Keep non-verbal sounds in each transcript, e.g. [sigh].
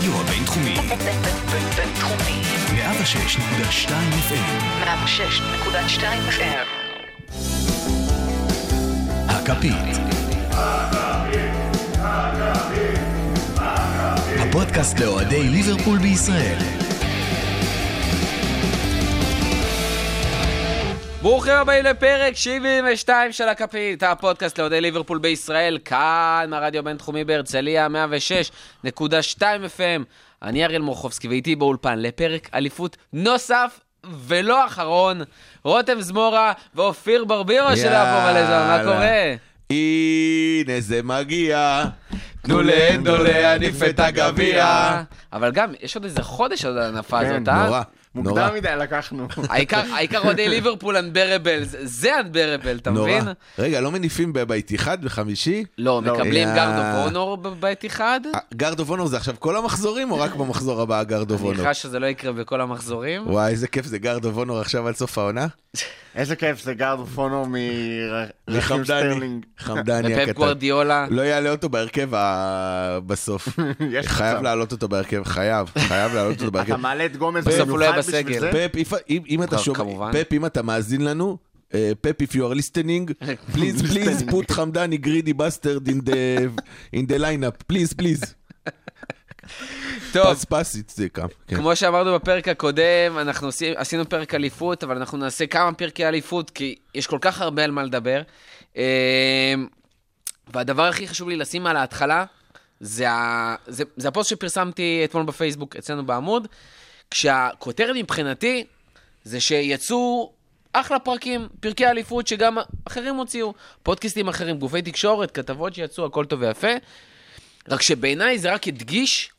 הרדיו הבינתחומי. בינתחומי. 106.2 FM. 106.2 FM. הכפית. הפודקאסט לאוהדי ליברפול בישראל. ברוכים הבאים לפרק 72 של הכפית, הפודקאסט לאוהדי ליברפול בישראל, כאן מהרדיו הבינתחומי בהרצליה, 106.2 FM. אני אריאל מורחובסקי ואיתי באולפן לפרק אליפות נוסף ולא אחרון, רותם זמורה ואופיר ברבירו של הפועל מלזון, מה קורה? הנה זה מגיע, תנו לאנדו להניף את הגביע. אבל גם, יש עוד איזה חודש עוד על הנפה כן, הזאת, אה? נורא, נורא. מוקדם מדי לקחנו. [laughs] העיקר אוהדי [laughs] ליברפול unbearable, זה unbearable, אתה נורא. מבין? רגע, לא מניפים ב- באיתיחד בחמישי? לא, לא. מקבלים יא. guard of honour בבית אחד? אה, guard of honour זה עכשיו כל המחזורים או רק במחזור הבא guard of אני honour? חש שזה לא יקרה בכל המחזורים. וואי, איזה כיף זה guard of honour עכשיו עד סוף העונה. [laughs] איזה כיף זה guard מרחים מחמדני. סטרלינג. חמדני הקטן. גוורדיולה. לא יעלה אותו בהרכב בסוף. חייב. להעלות אותו בהרכב, חייב, חייב להעלות אותו אתה בהרכב. מעלה את גומז בסוף הוא לא יהיה בסגל. פפ, אם- אם אתה שומע. פפ, אם אתה מאזין לנו, אה, פפ, if you are listening, [laughs] please, please put חמדני greedy bastard in the in the lineup, please, please. [laughs] טוב, פס פס. כן. כמו שאמרנו בפרק הקודם, אנחנו עושים- עשינו פרק אליפות, אבל אנחנו נעשה כמה פרקי אליפות, כי יש כל כך הרבה על מה לדבר. אה, והדבר הכי חשוב לי לשים על ההתחלה, זה, ה... זה, זה הפוסט שפרסמתי אתמול בפייסבוק אצלנו בעמוד, כשהכותרת מבחינתי זה שיצאו אחלה פרקים, פרקי אליפות שגם אחרים הוציאו, פודקאסטים אחרים, גופי תקשורת, כתבות שיצאו, הכל טוב ויפה. רק שבעיניי זה רק הדגיש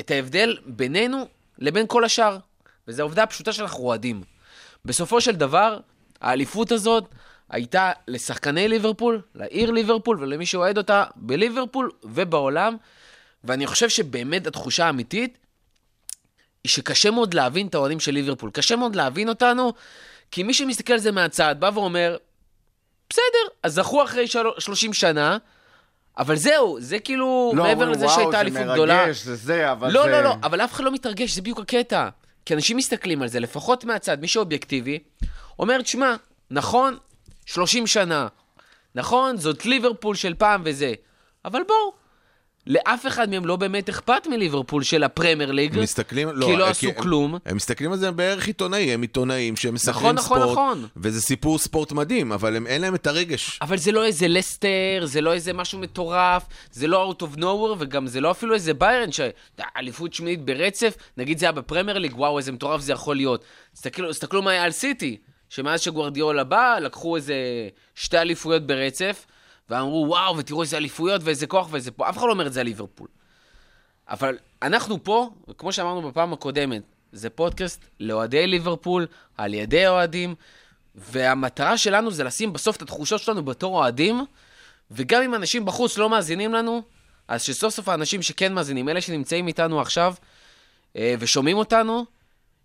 את ההבדל בינינו לבין כל השאר. וזו העובדה הפשוטה שאנחנו אוהדים. בסופו של דבר, האליפות הזאת הייתה לשחקני ליברפול, לעיר ליברפול ולמי שאוהד אותה בליברפול ובעולם. ואני חושב שבאמת התחושה האמיתית היא שקשה מאוד להבין את האוהדים של ליברפול. קשה מאוד להבין אותנו, כי מי שמסתכל על זה מהצד בא ואומר, בסדר, אז זכו אחרי של... 30 שנה, אבל זהו, זה כאילו, לא, מעבר לזה וואו, שהייתה זה אליפות גדולה. מרגש, זה זה, אבל לא, זה... לא, לא, אבל אף אחד לא מתרגש, זה בדיוק הקטע. כי אנשים מסתכלים על זה, לפחות מהצד, מי שאובייקטיבי, אומר, תשמע, נכון, 30 שנה, נכון, זאת ליברפול של פעם וזה, אבל בואו, לאף אחד מהם לא באמת אכפת מליברפול של הפרמייר ליג, מסתכלים, כי לא אה, עשו הם- כלום. הם מסתכלים על זה בערך עיתונאי, הם עיתונאים שמסקרים נכון, נכון, ספורט, נכון. וזה סיפור ספורט מדהים, אבל הם- אין להם את הרגש. אבל זה לא איזה לסטר, זה לא איזה משהו מטורף, זה לא out of nowhere, וגם זה לא אפילו איזה ביירן, שאליפות שמינית ברצף, נגיד זה היה בפרמייר ליג, וואו, איזה מטורף זה יכול להיות. תסתכלו, תסתכלו מה היה על סיטי, שמאז שגוורדיאולה בא, לקחו איזה שתי אליפויות ברצף, ואמרו, וואו, ותראו איזה אליפויות ואיזה כוח ואיזה פה, אף אחד לא אומר את זה על ליברפול. אבל אנחנו פה, כמו שאמרנו בפעם הקודמת, זה פודקאסט לאוהדי ליברפול, על ידי אוהדים, והמטרה שלנו זה לשים בסוף את התחושות שלנו בתור אוהדים, וגם אם אנשים בחוץ לא מאזינים לנו, אז שסוף סוף האנשים שכן מאזינים, אלה שנמצאים איתנו עכשיו אה, ושומעים אותנו,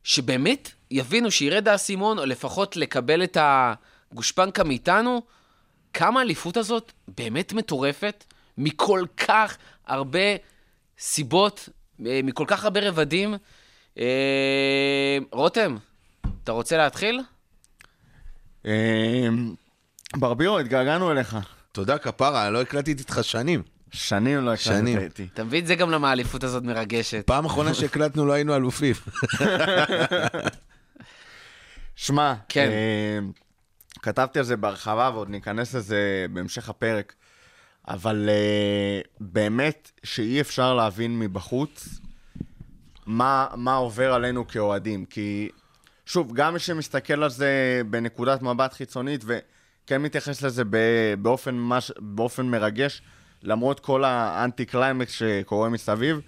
שבאמת יבינו שירד האסימון, או לפחות לקבל את הגושפנקה מאיתנו, כמה האליפות הזאת באמת מטורפת, מכל כך הרבה סיבות, אה, מכל כך הרבה רבדים. אה, רותם, אתה רוצה להתחיל? אה, ברבירו, התגעגענו אליך. תודה כפרה, לא הקלטתי איתך שנים. שנים לא שנים. הקלטת איתי. אתה מבין? זה גם למה האליפות הזאת מרגשת. פעם אחרונה [laughs] שהקלטנו לא היינו אלופים. שמע, כן. אה, כתבתי על זה בהרחבה ועוד ניכנס לזה בהמשך הפרק, אבל אה, באמת שאי אפשר להבין מבחוץ מה, מה עובר עלינו כאוהדים, כי שוב, גם מי שמסתכל על זה בנקודת מבט חיצונית וכן מתייחס לזה באופן, מש, באופן מרגש, למרות כל האנטי קליימקס שקורה מסביב,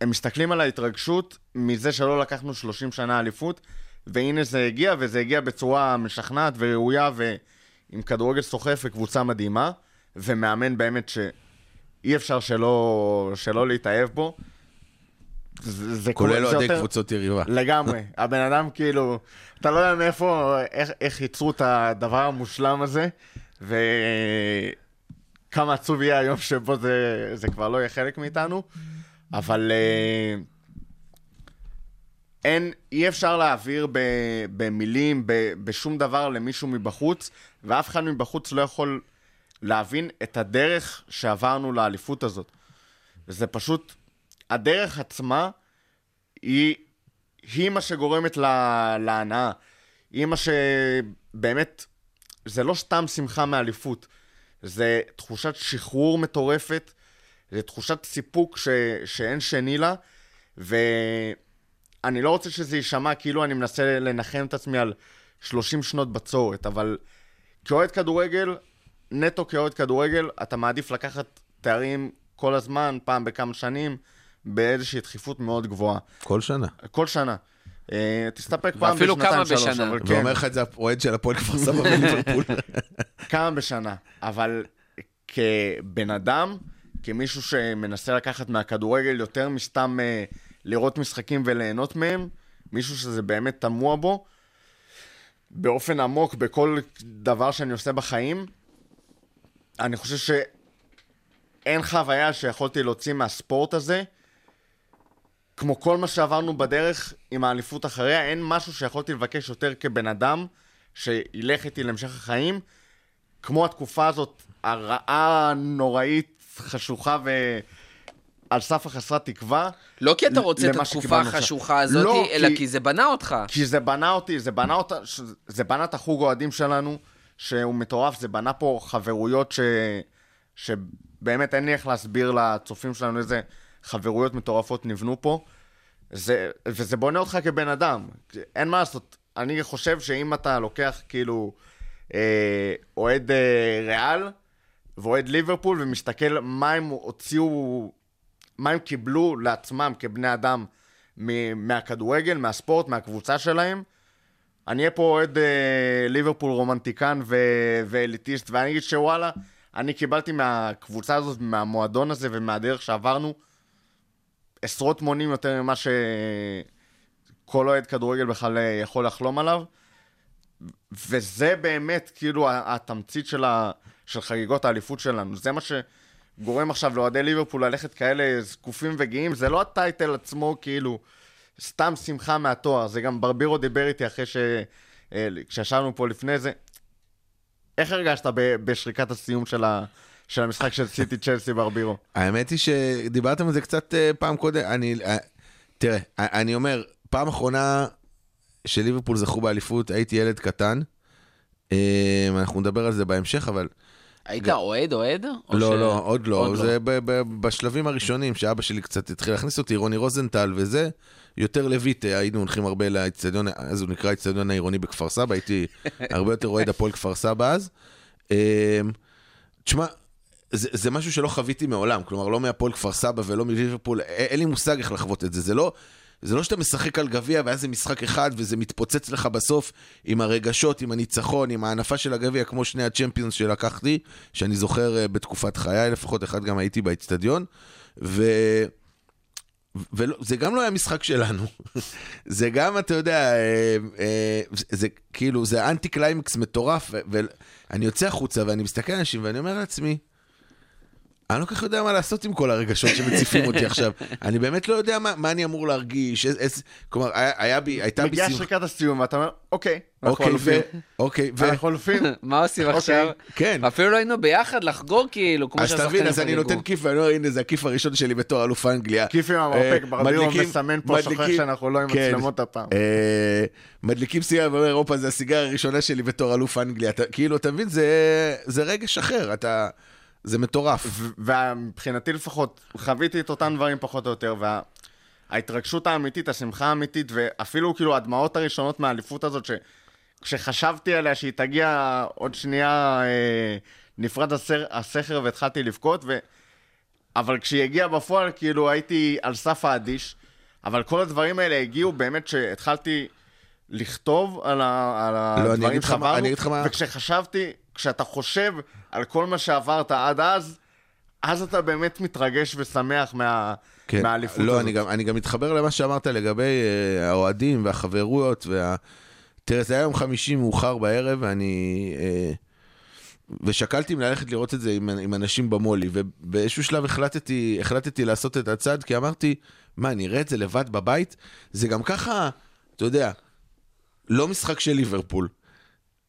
הם מסתכלים על ההתרגשות מזה שלא לקחנו 30 שנה אליפות, והנה זה הגיע, וזה הגיע בצורה משכנעת וראויה, ועם כדורגל סוחף וקבוצה מדהימה, ומאמן באמת שאי אפשר שלא, שלא להתאהב בו. זה, זה כולל אוהדי יותר- קבוצות יריבה. לגמרי. [laughs] הבן אדם כאילו, אתה לא יודע מאיפה, איך, איך ייצרו את הדבר המושלם הזה, ו... כמה עצוב יהיה היום שבו זה, זה כבר לא יהיה חלק מאיתנו, אבל אה, אין, אי אפשר להעביר ב, במילים, ב, בשום דבר למישהו מבחוץ, ואף אחד מבחוץ לא יכול להבין את הדרך שעברנו לאליפות הזאת. וזה פשוט, הדרך עצמה היא, היא מה שגורמת לה, להנאה. היא מה שבאמת, זה לא סתם שמחה מאליפות, זה תחושת שחרור מטורפת, זה תחושת סיפוק ש, שאין שני לה, ואני לא רוצה שזה יישמע כאילו אני מנסה לנחם את עצמי על 30 שנות בצורת, אבל כאוהד כדורגל, נטו כאוהד כדורגל, אתה מעדיף לקחת תארים כל הזמן, פעם בכמה שנים, באיזושהי דחיפות מאוד גבוהה. כל שנה. כל שנה. אה, תסתפק פעם ואפילו בשנתיים, כמה שלוש, בשנה. אבל כן, ואומר לך את זה האוהד של הפועל כפר סבא בליברפול. [laughs] כמה בשנה. אבל כבן אדם, כמישהו שמנסה לקחת מהכדורגל יותר מסתם אה, לראות משחקים וליהנות מהם, מישהו שזה באמת תמוה בו, באופן עמוק בכל דבר שאני עושה בחיים, אני חושב שאין חוויה שיכולתי להוציא מהספורט הזה. כמו כל מה שעברנו בדרך עם האליפות אחריה, אין משהו שיכולתי לבקש יותר כבן אדם שילך איתי להמשך החיים, כמו התקופה הזאת, הרעה, נוראית, חשוכה ועל סף החסרת תקווה. לא כי אתה רוצה את התקופה. החשוכה הזאת, לא, אלא כי- כי זה בנה אותך. כי זה בנה אותי, זה בנה אותה, זה בנה את החוג אוהדים שלנו, שהוא מטורף, זה בנה פה חברויות ש... שבאמת אין לי איך להסביר לצופים שלנו איזה חברויות מטורפות נבנו פה. זה, וזה בונה אותך כבן אדם, אין מה לעשות. אני חושב שאם אתה לוקח כאילו אה, אוהד אה, ריאל ואוהד ליברפול ומסתכל מה הם הוציאו, מה הם קיבלו לעצמם כבני אדם מהכדורגל, מהספורט, מהקבוצה שלהם, אני אהיה פה אוהד אה, ליברפול רומנטיקן ו- ואליטיסט, ואני אגיד שוואלה, אני קיבלתי מהקבוצה הזאת, מהמועדון הזה ומהדרך שעברנו, עשרות מונים יותר ממה שכל אוהד כדורגל בכלל אה, יכול לחלום עליו. וזה באמת כאילו התמצית של, ה- של חגיגות האליפות שלנו. זה מה שגורם עכשיו לאוהדי ליברפול ללכת כאלה זקופים וגאים. זה לא הטייטל עצמו כאילו סתם שמחה מהתואר. זה גם ברבירו דיבר איתי אחרי ש... אה, כשישבנו פה לפני זה. איך הרגשת ב- בשריקת הסיום של, ה... של המשחק של סיטי [laughs] צ'לסי ברבירו? האמת היא שדיברתם על זה קצת אה, פעם קודם, אני, אה, תראה, אה, אני אומר, פעם אחרונה שליברפול זכו באליפות, הייתי ילד קטן, אנחנו נדבר על זה בהמשך, אבל היית אוהד, אוהד? או לא, לא, עוד לא, זה ב- ב- בשלבים הראשונים, שאבא שלי קצת התחיל להכניס אותי, רוני רוזנטל וזה, יותר לויט, אה, היינו הולכים הרבה לאצטדיון, אז הוא נקרא האצטדיון העירוני בכפר סבא, הייתי [laughs] הרבה יותר אוהד הפועל כפר סבא אז. אה, תשמע, זה, זה משהו שלא חוויתי מעולם, כלומר, לא מהפועל כפר סבא ולא מליברפול, אין לי מושג איך לחוות את זה, זה לא... זה לא שאתה משחק על גביע ואז זה משחק אחד וזה מתפוצץ לך בסוף עם הרגשות, עם הניצחון, עם ההנפה של הגביע, כמו שני הצ'מפיונס שלקחתי, שאני זוכר אה, בתקופת חיי, לפחות אחד גם הייתי באצטדיון, ו... וזה גם לא היה משחק שלנו. [laughs] זה גם, אתה יודע, אה, אה, זה כאילו, זה אנטי קליימקס מטורף, ואני יוצא החוצה ואני מסתכל על אנשים ואני אומר לעצמי, אני לא כל כך יודע מה לעשות עם כל הרגשות שמציפים אותי עכשיו. [laughs] אני באמת לא יודע מה, מה אני אמור להרגיש, איזה, איזה, כלומר, היה, היה בי, הייתה בי מגיעה שמחה. שריקת הסיום, ואתה אומר, אוקיי, אנחנו אוקיי, ו... אלופים. אוקיי, ו... אנחנו אלופים. [laughs] מה עושים אוקיי, עכשיו? כן. אפילו לא היינו ביחד לחגוג כאילו, כמו אז שהשחקנים תבין, אז אני חגגו. נותן כיף, ואני אומר, הנה, זה הכיף הראשון שלי בתור אלוף אנגליה. כיף עם המרפק, אה, ברבירו מדליקים- מסמן פה, שוכח שאנחנו לא עם כן. מצלמות הפעם. אה, מדליקים סיגר ואומר, הופה, זה הסיגר הראשונה שלי בתור אלוף אנגליה. כאילו, אתה מבין, זה- זה רגש אחר, אתה... זה מטורף. ומבחינתי לפחות, חוויתי את אותם דברים פחות או יותר, וההתרגשות האמיתית, השמחה האמיתית, ואפילו כאילו הדמעות הראשונות מהאליפות הזאת, שכשחשבתי עליה שהיא תגיע עוד שנייה, אה, נפרד הסר, הסכר והתחלתי לבכות, ו... אבל כשהיא הגיעה בפועל, כאילו הייתי על סף האדיש, אבל כל הדברים האלה הגיעו באמת שהתחלתי לכתוב על, ה... על לא, הדברים שעברנו, וכשחשבתי, כשאתה חושב על כל מה שעברת עד אז, אז אתה באמת מתרגש ושמח מה... כן. מהאליפות לא, הזאת. אני גם, אני גם מתחבר למה שאמרת לגבי אה, האוהדים והחברויות. וה... תראה, זה היה יום חמישי מאוחר בערב, ואני... אה, ושקלתי אם ללכת לראות את זה עם, עם אנשים במולי, ובאיזשהו שלב החלטתי, החלטתי לעשות את הצעד, כי אמרתי, מה, אני אראה את זה לבד בבית? זה גם ככה, אתה יודע, לא משחק של ליברפול.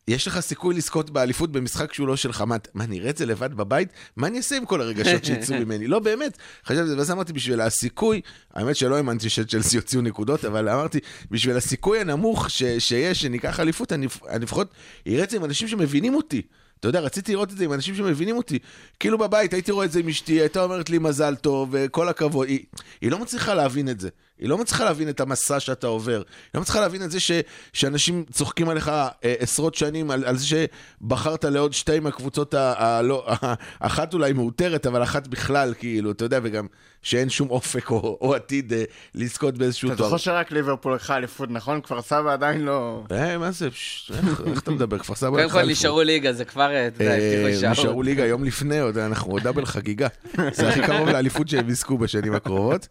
יש לך סיכוי לזכות באליפות במשחק שהוא לא שלך. מה, מה, נראה את זה לבד בבית? מה אני אעשה עם כל הרגשות שיצאו [laughs] ממני? לא, באמת. חשבתי, ואז אמרתי, בשביל הסיכוי, האמת שלא האמנתי שצ'לסי יוציאו נקודות, אבל אמרתי, בשביל הסיכוי הנמוך ש, שיש, שניקח אליפות, אני, אני לפחות אראה את זה עם אנשים שמבינים אותי. אתה יודע, רציתי לראות את זה עם אנשים שמבינים אותי. כאילו בבית, הייתי רואה את זה עם אשתי, הייתה אומרת לי מזל טוב, וכל הכבוד. היא, היא לא מצליחה להבין את זה. היא לא מצליחה להבין את המסע שאתה עובר. היא לא מצליחה להבין את זה ש, שאנשים צוחקים עליך אה, עשרות שנים על, על זה שבחרת לעוד שתי מהקבוצות, ה, ה, לא, ה, [laughs] אחת אולי מאותרת, אבל אחת בכלל, כאילו, אתה יודע, וגם שאין שום אופק או, או עתיד אה, לזכות באיזשהו אתה תואר. זוכר שרק ליברפול לקחה אליפות, נכון? כפר סבא עדיין לא... אה, מה זה? איך, איך אתה מדבר? כפר סבא קודם לקחה כל אליפות. נשארו ליגה, זה כבר, אה, אתה יודע, הבטיחו אה, יישארו. נשארו ליגה יום לפני, עוד אנחנו עוד דאבל חגיגה. זה הכי קרוב לאליפות שהם יזכו בשנים הקרובות.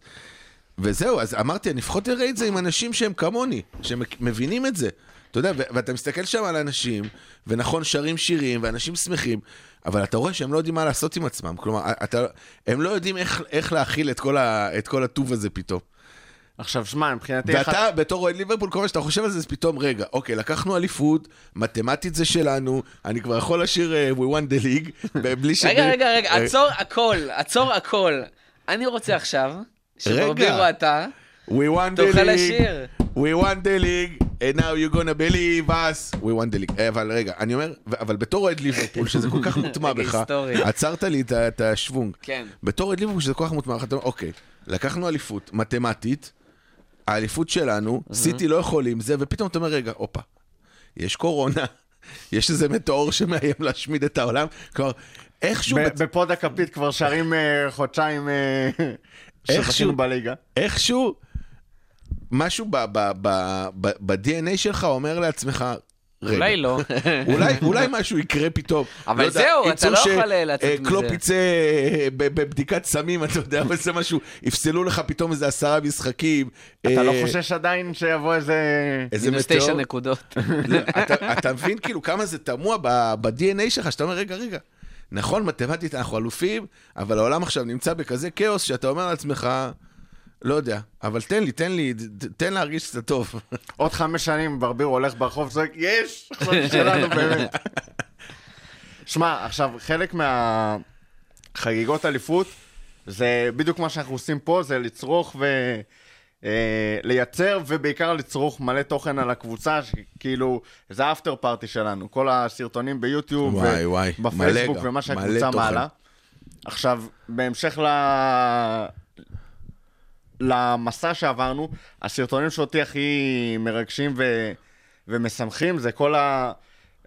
וזהו, אז אמרתי, אני לפחות אראה את זה עם אנשים שהם כמוני, שמבינים את זה. אתה יודע, ואתה מסתכל שם על אנשים, ונכון, שרים שירים, ואנשים שמחים, אבל אתה רואה שהם לא יודעים מה לעשות עם עצמם. כלומר, אתה, הם לא יודעים איך, איך להכיל את כל, ה, את כל הטוב הזה פתאום. עכשיו, שמע, מבחינתי... אחד- ואתה, בתור אוהד ליברפול, כל מה שאתה חושב על זה, זה פתאום, רגע, אוקיי, לקחנו אליפות, מתמטית זה שלנו, אני כבר יכול לשיר אה, We won the league, בלי ש... רגע, רגע, רגע, אה, עצור הכל, עצור הכל. אני רוצה עכשיו, שברבירו אתה, We won the תוכל league, לשיר. we won the league, and now you're gonna believe us, we won the league. אה, אבל רגע, אני אומר, אבל בתור אוהד ליברפול, שזה כל כך מוטמע רגע בך. עצרת לי את השוונג. כן. בתור אוהד ליברפול, שזה כל כך מוטמע בך, אתה אומר, אוקיי, לקחנו אליפות מתמטית, האליפות שלנו, סיטי לא יכולים זה, ופתאום אתה אומר, רגע, הופה, יש קורונה, [laughs] יש איזה מטאור שמאיים להשמיד את העולם, כלומר, איכשהו... בפוד הכפית כבר שרים אה, חודשיים אה, שזכינו בליגה. איכשהו, משהו ב- ב- ב- ב- ב-DNA שלך אומר לעצמך, רגע, אולי לא. [laughs] אולי, אולי משהו יקרה פתאום. אבל יודע, זהו, אתה ימצאו לא ש- יכול, לצאת אה, מזה. קלופ יצא אה, ב- בבדיקת סמים, [laughs] אתה יודע, אבל זה משהו, יפסלו לך פתאום איזה עשרה משחקים. אתה לא אה, חושש עדיין שיבוא איזה... איזה מינוס מטאור. תשע נקודות. לא, [laughs] אתה, אתה מבין כאילו כמה זה תמוה ב- ב-DNA שלך, שאתה אומר, רגע, רגע, נכון, מתמטית אנחנו אלופים, אבל העולם עכשיו נמצא בכזה כאוס, שאתה אומר לעצמך, לא יודע, אבל תן לי, תן לי, תן להרגיש קצת טוב. [laughs] עוד חמש שנים ברביר הולך ברחוב צועק, יש! שלנו [laughs] באמת. שמע, עכשיו, חלק מהחגיגות אליפות, זה בדיוק מה שאנחנו עושים פה, זה לצרוך ו... אה, לייצר ובעיקר לצרוך מלא תוכן על הקבוצה, שכאילו, זה האפטר פארטי שלנו, כל הסרטונים ביוטיוב, וואי, וואי, בפייסבוק גם, ומה שהקבוצה. מעלה. עכשיו, בהמשך ל... למסע שעברנו, הסרטונים שאותי הכי מרגשים ו... ומשמחים זה כל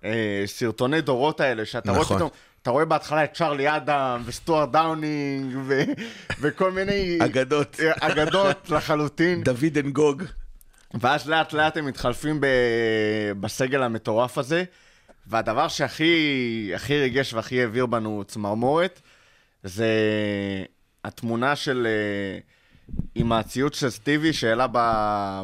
הסרטוני דורות האלה, שאתה רואה נכון. פתאום, אתה רואה בהתחלה את צ'רלי אדם וסטוארט דאונינג ו... [laughs] וכל מיני אגדות. אגדות לחלוטין, [laughs] דוד אנגוג. ואז לאט לאט הם מתחלפים ב... בסגל המטורף הזה, והדבר שהכי הכי ריגש והכי העביר בנו צמרמורת, זה התמונה של... אה, עם הציוץ של סטיבי שהעלה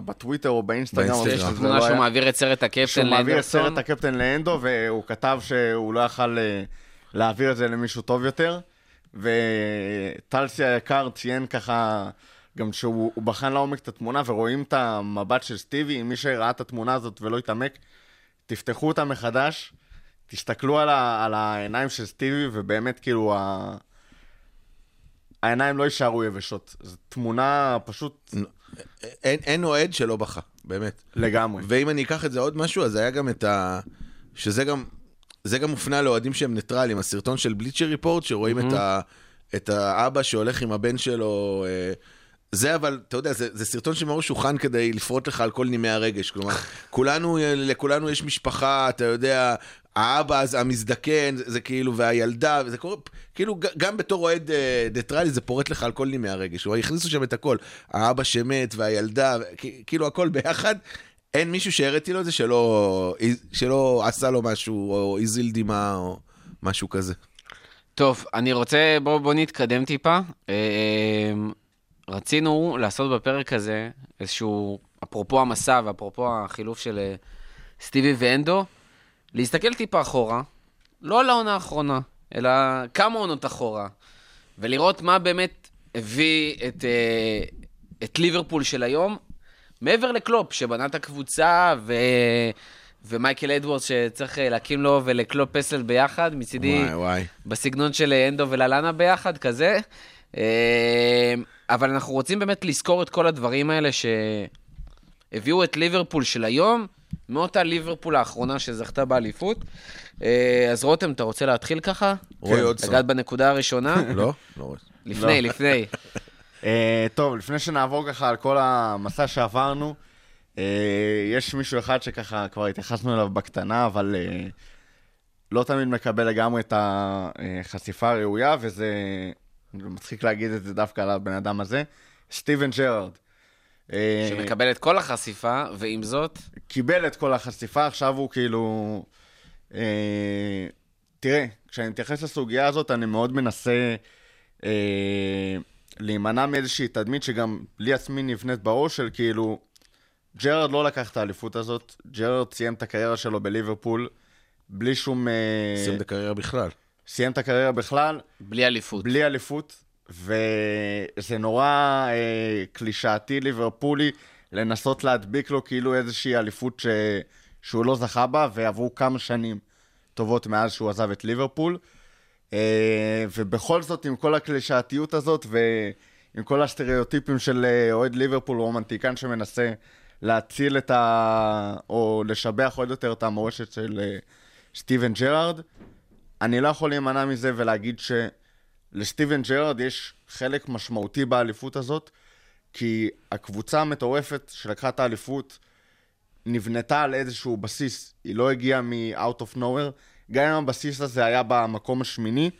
בטוויטר או באינסטגרם. באינסטגרם. יש תמונה שהוא. מעביר את סרט הקפטן שהוא מעביר את. סרט הקפטן לאנדו, והוא כתב שהוא לא יכל אה, להעביר את זה למישהו טוב יותר. וטלסי היקר ציין ככה, גם שהוא הוא בחן לעומק את התמונה, ורואים את המבט של סטיבי, מי שראה את התמונה הזאת ולא התעמק, תפתחו אותה מחדש, תסתכלו על, ה, על העיניים של סטיבי, ובאמת כאילו ה... העיניים לא יישארו יבשות. זו תמונה פשוט אין, אין אוהד שלא בכה, באמת. לגמרי. ואם אני אקח את זה עוד משהו, אז היה גם את ה... שזה גם... זה גם מופנה לאוהדים שהם ניטרלים, הסרטון של בליצ'ר ריפורט, שרואים את, ה, את האבא שהולך עם הבן שלו. אה, זה אבל, אתה יודע, זה, זה סרטון שמראש הוכן כדי לפרוט לך על כל נימי הרגש. כלומר, [laughs] כולנו, לכולנו יש משפחה, אתה יודע, האבא אז המזדקן, זה, זה כאילו, והילדה, וזה קורה, כאילו, גם בתור אוהד אה, ניטרלי, זה פורט לך על כל נימי הרגש. כלומר, הכניסו שם את הכל. האבא שמת והילדה, כאילו הכל ביחד. אין מישהו שהראיתי לו את זה שלא, שלא עשה לו משהו, או הזיל דמעה, או משהו כזה. טוב, אני רוצה, בואו בוא נתקדם טיפה. אה, רצינו לעשות בפרק הזה איזשהו, אפרופו המסע ואפרופו החילוף של אה, סטיבי ואנדו, להסתכל טיפה אחורה, לא לעונה האחרונה, אלא כמה עונות אחורה, ולראות מה באמת הביא את, אה, את ליברפול של היום, מעבר לקלופ, שבנה את הקבוצה, ו... ומייקל אדוורדס שצריך אה, להקים לו ולקלופ פסל ביחד, מצידי וואי, וואי. בסגנון של אה, הנדו וללנה ביחד, כזה. אה, אבל אנחנו רוצים באמת לזכור את כל הדברים האלה שהביאו את ליברפול של היום, מאותה ליברפול האחרונה שזכתה באליפות. אז רותם, אתה רוצה להתחיל ככה? רועי אודסון. לגעת בנקודה הראשונה? לא? לא רואה. לפני, לפני. [laughs] אה, טוב, לפני שנעבור ככה על כל המסע שעברנו, אה, יש מישהו אחד שככה כבר התייחסנו אליו בקטנה, אבל אה, לא תמיד מקבל לגמרי את החשיפה הראויה, וזה זה מצחיק להגיד את זה דווקא על הבן אדם הזה, סטיבן ג'רארד. שמקבל את כל החשיפה, ועם זאת, קיבל את כל החשיפה, עכשיו הוא כאילו... אה, תראה, כשאני מתייחס לסוגיה הזאת, אני מאוד מנסה אה, להימנע מאיזושהי תדמית שגם לי עצמי נבנית בראש, של כאילו, ג'רארד לא לקח את האליפות הזאת, ג'רארד סיים את הקריירה שלו בליברפול, בלי שום... אה, סיים את הקריירה בכלל. סיים את הקריירה בכלל, בלי אליפות. בלי אליפות, וזה נורא אה, קלישאתי ליברפולי לנסות להדביק לו כאילו איזושהי אליפות ש... שהוא לא זכה בה, ועברו כמה שנים טובות מאז שהוא עזב את ליברפול. אה, ובכל זאת, עם כל הקלישאתיות הזאת ועם כל הסטריאוטיפים של אה, אוהד ליברפול, רומנטיקן שמנסה להציל את ה... או לשבח עוד יותר את המורשת של אה, סטיבן ג'רארד, אני לא יכול להימנע מזה ולהגיד שלסטיבן ג'רארד יש חלק משמעותי באליפות הזאת, כי הקבוצה המטורפת שלקחה את האליפות נבנתה על איזשהו בסיס, היא לא הגיעה מ-out of nowhere, גם אם הבסיס הזה היה במקום השמיני,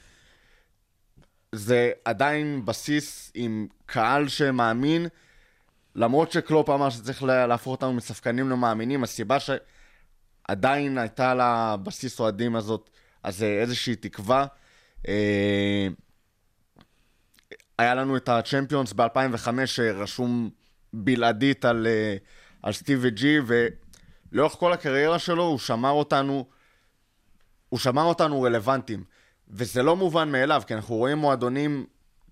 זה עדיין בסיס עם קהל שמאמין, למרות שקלופ אמר שצריך לה- להפוך אותנו מספקנים למאמינים, הסיבה שעדיין הייתה לבסיס אוהדים הזאת, אז זה איזושהי תקווה. אה, היה לנו את הצ'מפיונס ב-2005 שרשום בלעדית על, אה, על סטיבי ג'י, ולאורך כל הקריירה שלו הוא שמר אותנו, הוא שמר אותנו רלוונטיים. וזה לא מובן מאליו, כי אנחנו רואים מועדונים,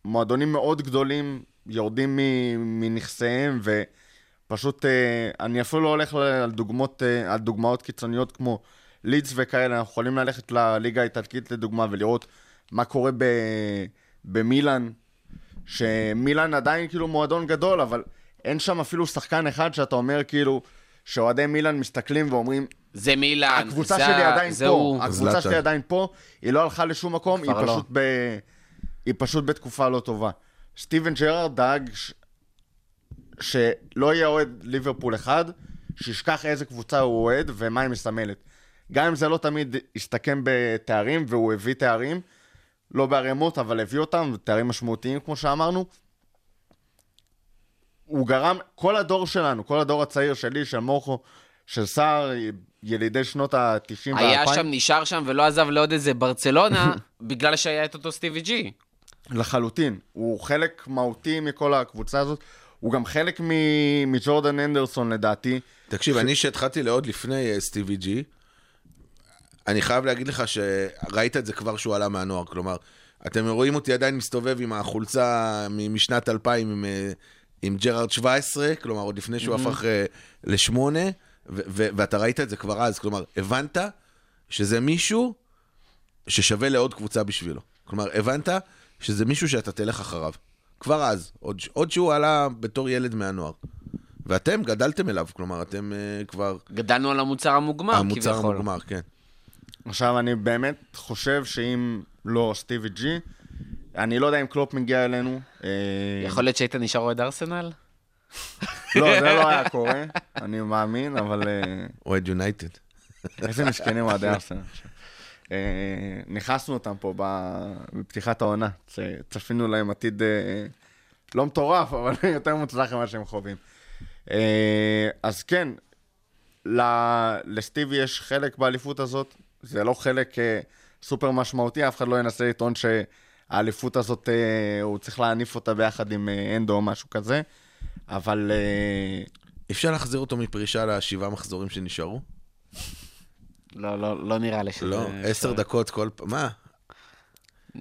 מועדונים מאוד גדולים יורדים מנכסיהם, ופשוט, אה, אני אפילו לא הולך על, דוגמאות, אה, על דוגמאות קיצוניות כמו לידס וכאלה, אנחנו יכולים ללכת לליגה האיטלקית לדוגמה ולראות מה קורה ב, במילאן, שמילאן עדיין כאילו מועדון גדול, אבל אין שם אפילו שחקן אחד שאתה אומר כאילו, שאוהדי מילאן מסתכלים ואומרים, זה מילאן. הקבוצה זה שלי עדיין זה פה, הוא. הקבוצה זלאטן. שלי עדיין פה, היא לא הלכה לשום מקום, היא לא. פשוט, ב... היא פשוט בתקופה לא טובה. סטיבן ג'רארד דאג ש... שלא יהיה אוהד ליברפול אחד, שישכח איזה קבוצה הוא אוהד ומה היא מסמלת. גם אם זה לא תמיד הסתכם בתארים, והוא הביא תארים, לא בערימות, אבל הביא אותם, תארים משמעותיים כמו שאמרנו. הוא גרם, כל הדור שלנו, כל הדור הצעיר שלי, של מורכו, של סער, ילידי שנות ה-90 וה-2000. היה שם, נשאר שם ולא עזב לעוד איזה ברצלונה, [laughs] בגלל שהיה את אותו סטיבי ג'י. לחלוטין. הוא חלק מהותי מכל הקבוצה הזאת. הוא גם חלק מ- מג'ורדן אנדרסון לדעתי. תקשיב, אני שהתחלתי לעוד לפני אה, סטיבי ג'י, אני חייב להגיד לך שראית את זה כבר שהוא עלה מהנוער. כלומר, אתם רואים אותי עדיין מסתובב עם החולצה משנת 2000 עם, אה, עם ג'רארד 17, כלומר, עוד לפני שהוא הפך אה, לשמונה, ואתה ראית את זה כבר אז. כלומר, הבנת שזה מישהו ששווה לעוד קבוצה בשבילו. כלומר, הבנת שזה מישהו שאתה תלך אחריו. כבר אז, עוד, עוד שהוא עלה בתור ילד מהנוער. ואתם גדלתם אליו, כלומר, אתם uh, כבר... גדלנו על המוצר המוגמר, המוצר כביכול. המוגמר, כן. עכשיו, אני באמת חושב שאם לא סטיבי ג'י, אני לא יודע אם קלופ מגיע אלינו. אה, יכול להיות שהיית נשאר אוהד ארסנל? לא, זה לא היה קורה, אני מאמין, אבל אה, אוהד יונייטד. איזה מסכנים אוהדי ארסנל. אה, נכנסנו אותם פה בפתיחת העונה, צפינו להם עתיד אה, לא מטורף, אבל [laughs] יותר מוצלח ממה שהם חווים. אה, אז כן, לסטיבי יש חלק באליפות הזאת, זה לא חלק אה, סופר משמעותי, אף אחד לא ינסה לטעון שהאליפות הזאת, אה, הוא צריך להניף אותה ביחד עם אה, אנדו או משהו כזה, אבל אה, אפשר להחזיר אותו מפרישה לשבעה מחזורים שנשארו? לא, לא, לא נראה לי שזה... לא, עשר דקות כל פעם, מה?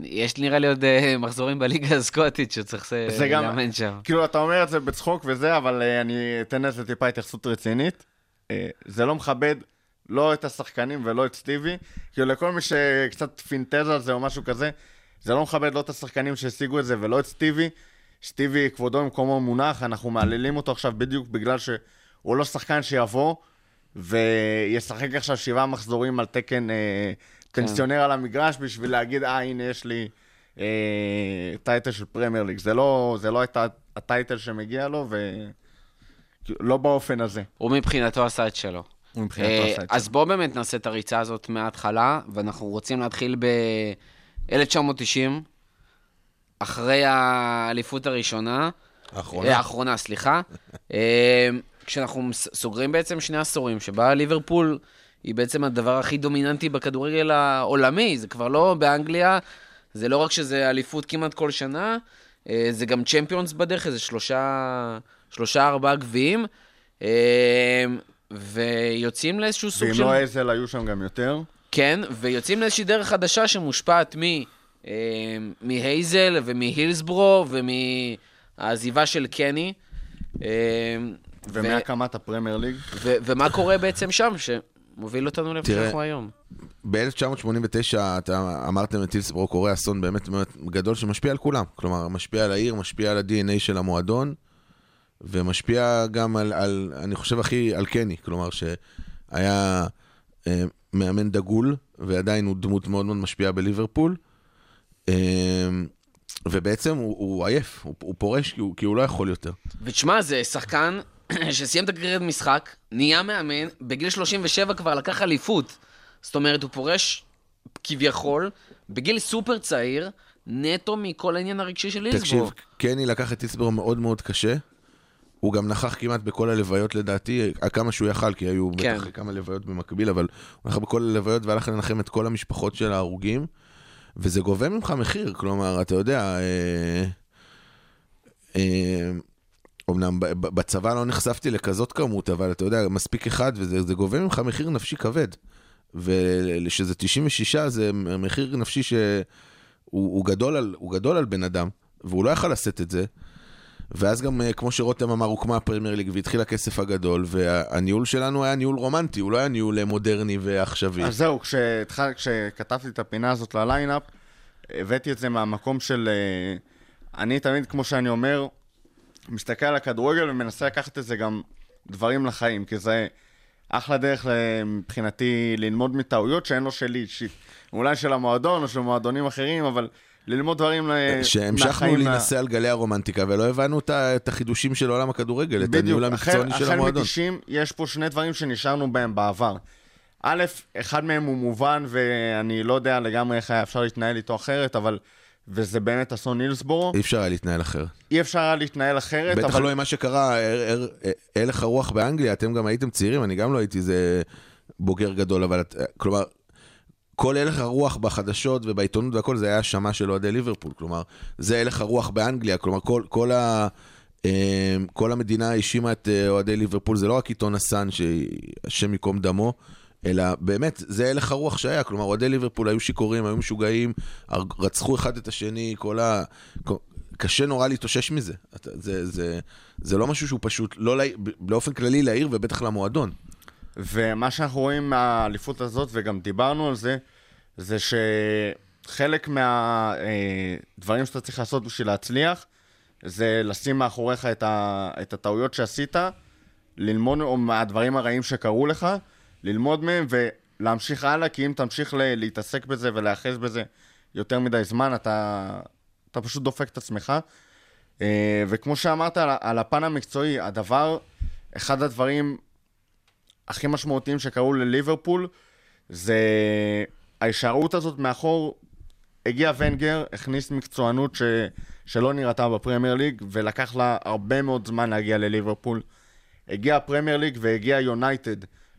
יש נראה לי עוד אה, מחזורים בליגה הסקוטית שצריך זה גם- לאמן שם. כאילו, אתה אומר את זה בצחוק וזה, אבל אה, אני אתן לזה טיפה התייחסות רצינית. אה, זה לא מכבד לא את השחקנים ולא את סטיבי. כאילו, לכל מי שקצת פינטז על זה או משהו כזה, זה לא מכבד לא את השחקנים שהשיגו את זה ולא את סטיבי. סטיבי, כבודו במקומו מונח, אנחנו מעללים אותו עכשיו בדיוק בגלל שהוא לא שחקן שיבוא וישחק עכשיו שבעה מחזורים על תקן אה, פנסיונר על המגרש בשביל להגיד, אה, הנה יש לי אה, title של פרמייר ליג. זה לא, זה לא הייתה ה title שמגיע לו, ולא באופן הזה. הוא מבחינתו עשה את שלו. הוא מבחינתו אה, עשה את אז זה. בואו באמת נעשה את הריצה הזאת מההתחלה, ואנחנו רוצים להתחיל ב-1990, אחרי האליפות הראשונה. האחרונה. אה, האחרונה, סליחה. [laughs] אה, כשאנחנו סוגרים בעצם שני עשורים, שבה ליברפול היא בעצם הדבר הכי דומיננטי בכדורגל העולמי, זה כבר לא באנגליה, זה לא רק שזה אליפות כמעט כל שנה, אה, זה גם צ'מפיונס בדרך, איזה שלושה, שלושה ארבעה גביעים, ויוצאים לאיזשהו סוג ואם של... לא איזל, היו שם גם יותר. כן, ויוצאים לאיזושהי דרך חדשה שמושפעת מ, מהייזל ומהילסברו ומהעזיבה של קני. אה, ו- ומהקמת הפרמייר ליג. ו- ומה קורה בעצם שם, שמוביל אותנו לאיפה שאנחנו היום. ב-1989, אתה אמרתם את טילסברו קורה אסון באמת באמת גדול שמשפיע על כולם. כלומר, משפיע על העיר, משפיע על ה-DNA של המועדון, ומשפיע גם על, על אני חושב הכי, על קני. כלומר, שהיה אה, מאמן דגול, ועדיין הוא דמות מאוד מאוד משפיעה בליברפול. אה, ובעצם הוא, הוא עייף, הוא, הוא פורש כי הוא, כי הוא לא יכול יותר. ותשמע, זה שחקן [clears throat] שסיים את הקריירת משחק, נהיה מאמן, בגיל 37 כבר לקח אליפות. זאת אומרת, הוא פורש כביכול, בגיל סופר צעיר, נטו מכל העניין הרגשי של תקשיב, הילסבורג. קני לקח את טיסברו מאוד מאוד קשה. הוא גם נכח כמעט בכל הלוויות לדעתי, כמה שהוא יכל, כי היו כן. בטח כמה לוויות במקביל, אבל הוא נכח בכל הלוויות והלך לנחם את כל המשפחות של ההרוגים, וזה גובה ממך מחיר, כלומר, אתה יודע, אה, אה, ב- בצבא לא נחשפתי לכזאת כמות, אבל אתה יודע, מספיק אחד, וזה זה גובה ממך מחיר נפשי כבד. ושזה 96 זה מחיר נפשי שהוא הוא גדול, על, הוא גדול על בן אדם, והוא לא יכל לשאת את זה. ואז גם, אה, כמו שרותם אמר, הוקמה הפרמייר ליג והתחיל הכסף הגדול, והניהול שלנו היה ניהול רומנטי, הוא לא היה ניהול אה, מודרני ועכשווי. אז זהו, כשהתחל- כשכתבתי את הפינה הזאת לליינאפ, הבאתי את זה מהמקום של... אה, אני תמיד, כמו שאני אומר, מסתכל על הכדורגל ומנסה לקחת את זה גם דברים לחיים, כי זה אחלה דרך מבחינתי ללמוד מטעויות שאין לו שלי אישית. אולי של המועדון או של מועדונים אחרים, אבל ללמוד דברים שהמשכנו מהחיים. להינשא על גלי הרומנטיקה, ולא הבנו את החידושים של עולם הכדורגל, את הניהול המקצועני של המועדון. החל מ-90 יש פה שני דברים שנשארנו בהם בעבר. א', אחד מהם הוא מובן, ואני לא יודע לגמרי איך היה אפשר להתנהל איתו אחרת, אבל... וזה באמת אסון נילסבורו. אי אפשר היה להתנהל אחרת. אי אפשר היה להתנהל אחרת, בטח אבל... לא עם מה שקרה, הר- הר- הלך הרוח באנגליה, אתם גם הייתם צעירים, אני גם לא הייתי איזה בוגר גדול, אבל כלומר, כל הלך הרוח בחדשות ובעיתונות והכל, זה היה האשמה של אוהדי ליברפול. כלומר, זה הלך הרוח באנגליה, כלומר, כל, כל, ה, אה, כל המדינה האשימה את אה, אוהדי ליברפול, זה לא רק עיתון הסאן, שהשם ייקום דמו, אלא באמת, זה הלך הרוח שהיה. כלומר, אוהדי ליברפול היו שיכורים, היו משוגעים, רצחו אחד את השני, כל ה... קשה נורא להתאושש מזה. אתה- זה, זה, זה לא משהו שהוא פשוט, לא, לעיר- באופן כללי לעיר ובטח למועדון. ומה שאנחנו רואים מהאליפות הזאת, וגם דיברנו על זה, זה שחלק מהדברים שאתה צריך לעשות בשביל להצליח, זה לשים מאחוריך את, ה, את הטעויות שעשית, ללמוד, מהדברים הרעים שקרו לך, ללמוד מהם ולהמשיך הלאה, כי אם תמשיך ל- להתעסק בזה ולהיאחז בזה יותר מדי זמן, אתה, אתה פשוט דופק את עצמך. אה, וכמו שאמרת על, על הפן המקצועי, הדבר, אחד הדברים הכי משמעותיים שקרו לליברפול, זה ההישארות הזאת מאחור. הגיע ונגר, הכניס מקצוענות ש... שלא נראתה בפרמייר ליג, ולקח לה הרבה מאוד זמן להגיע לליברפול. הגיע הפרמייר ליג והגיע יונייטד,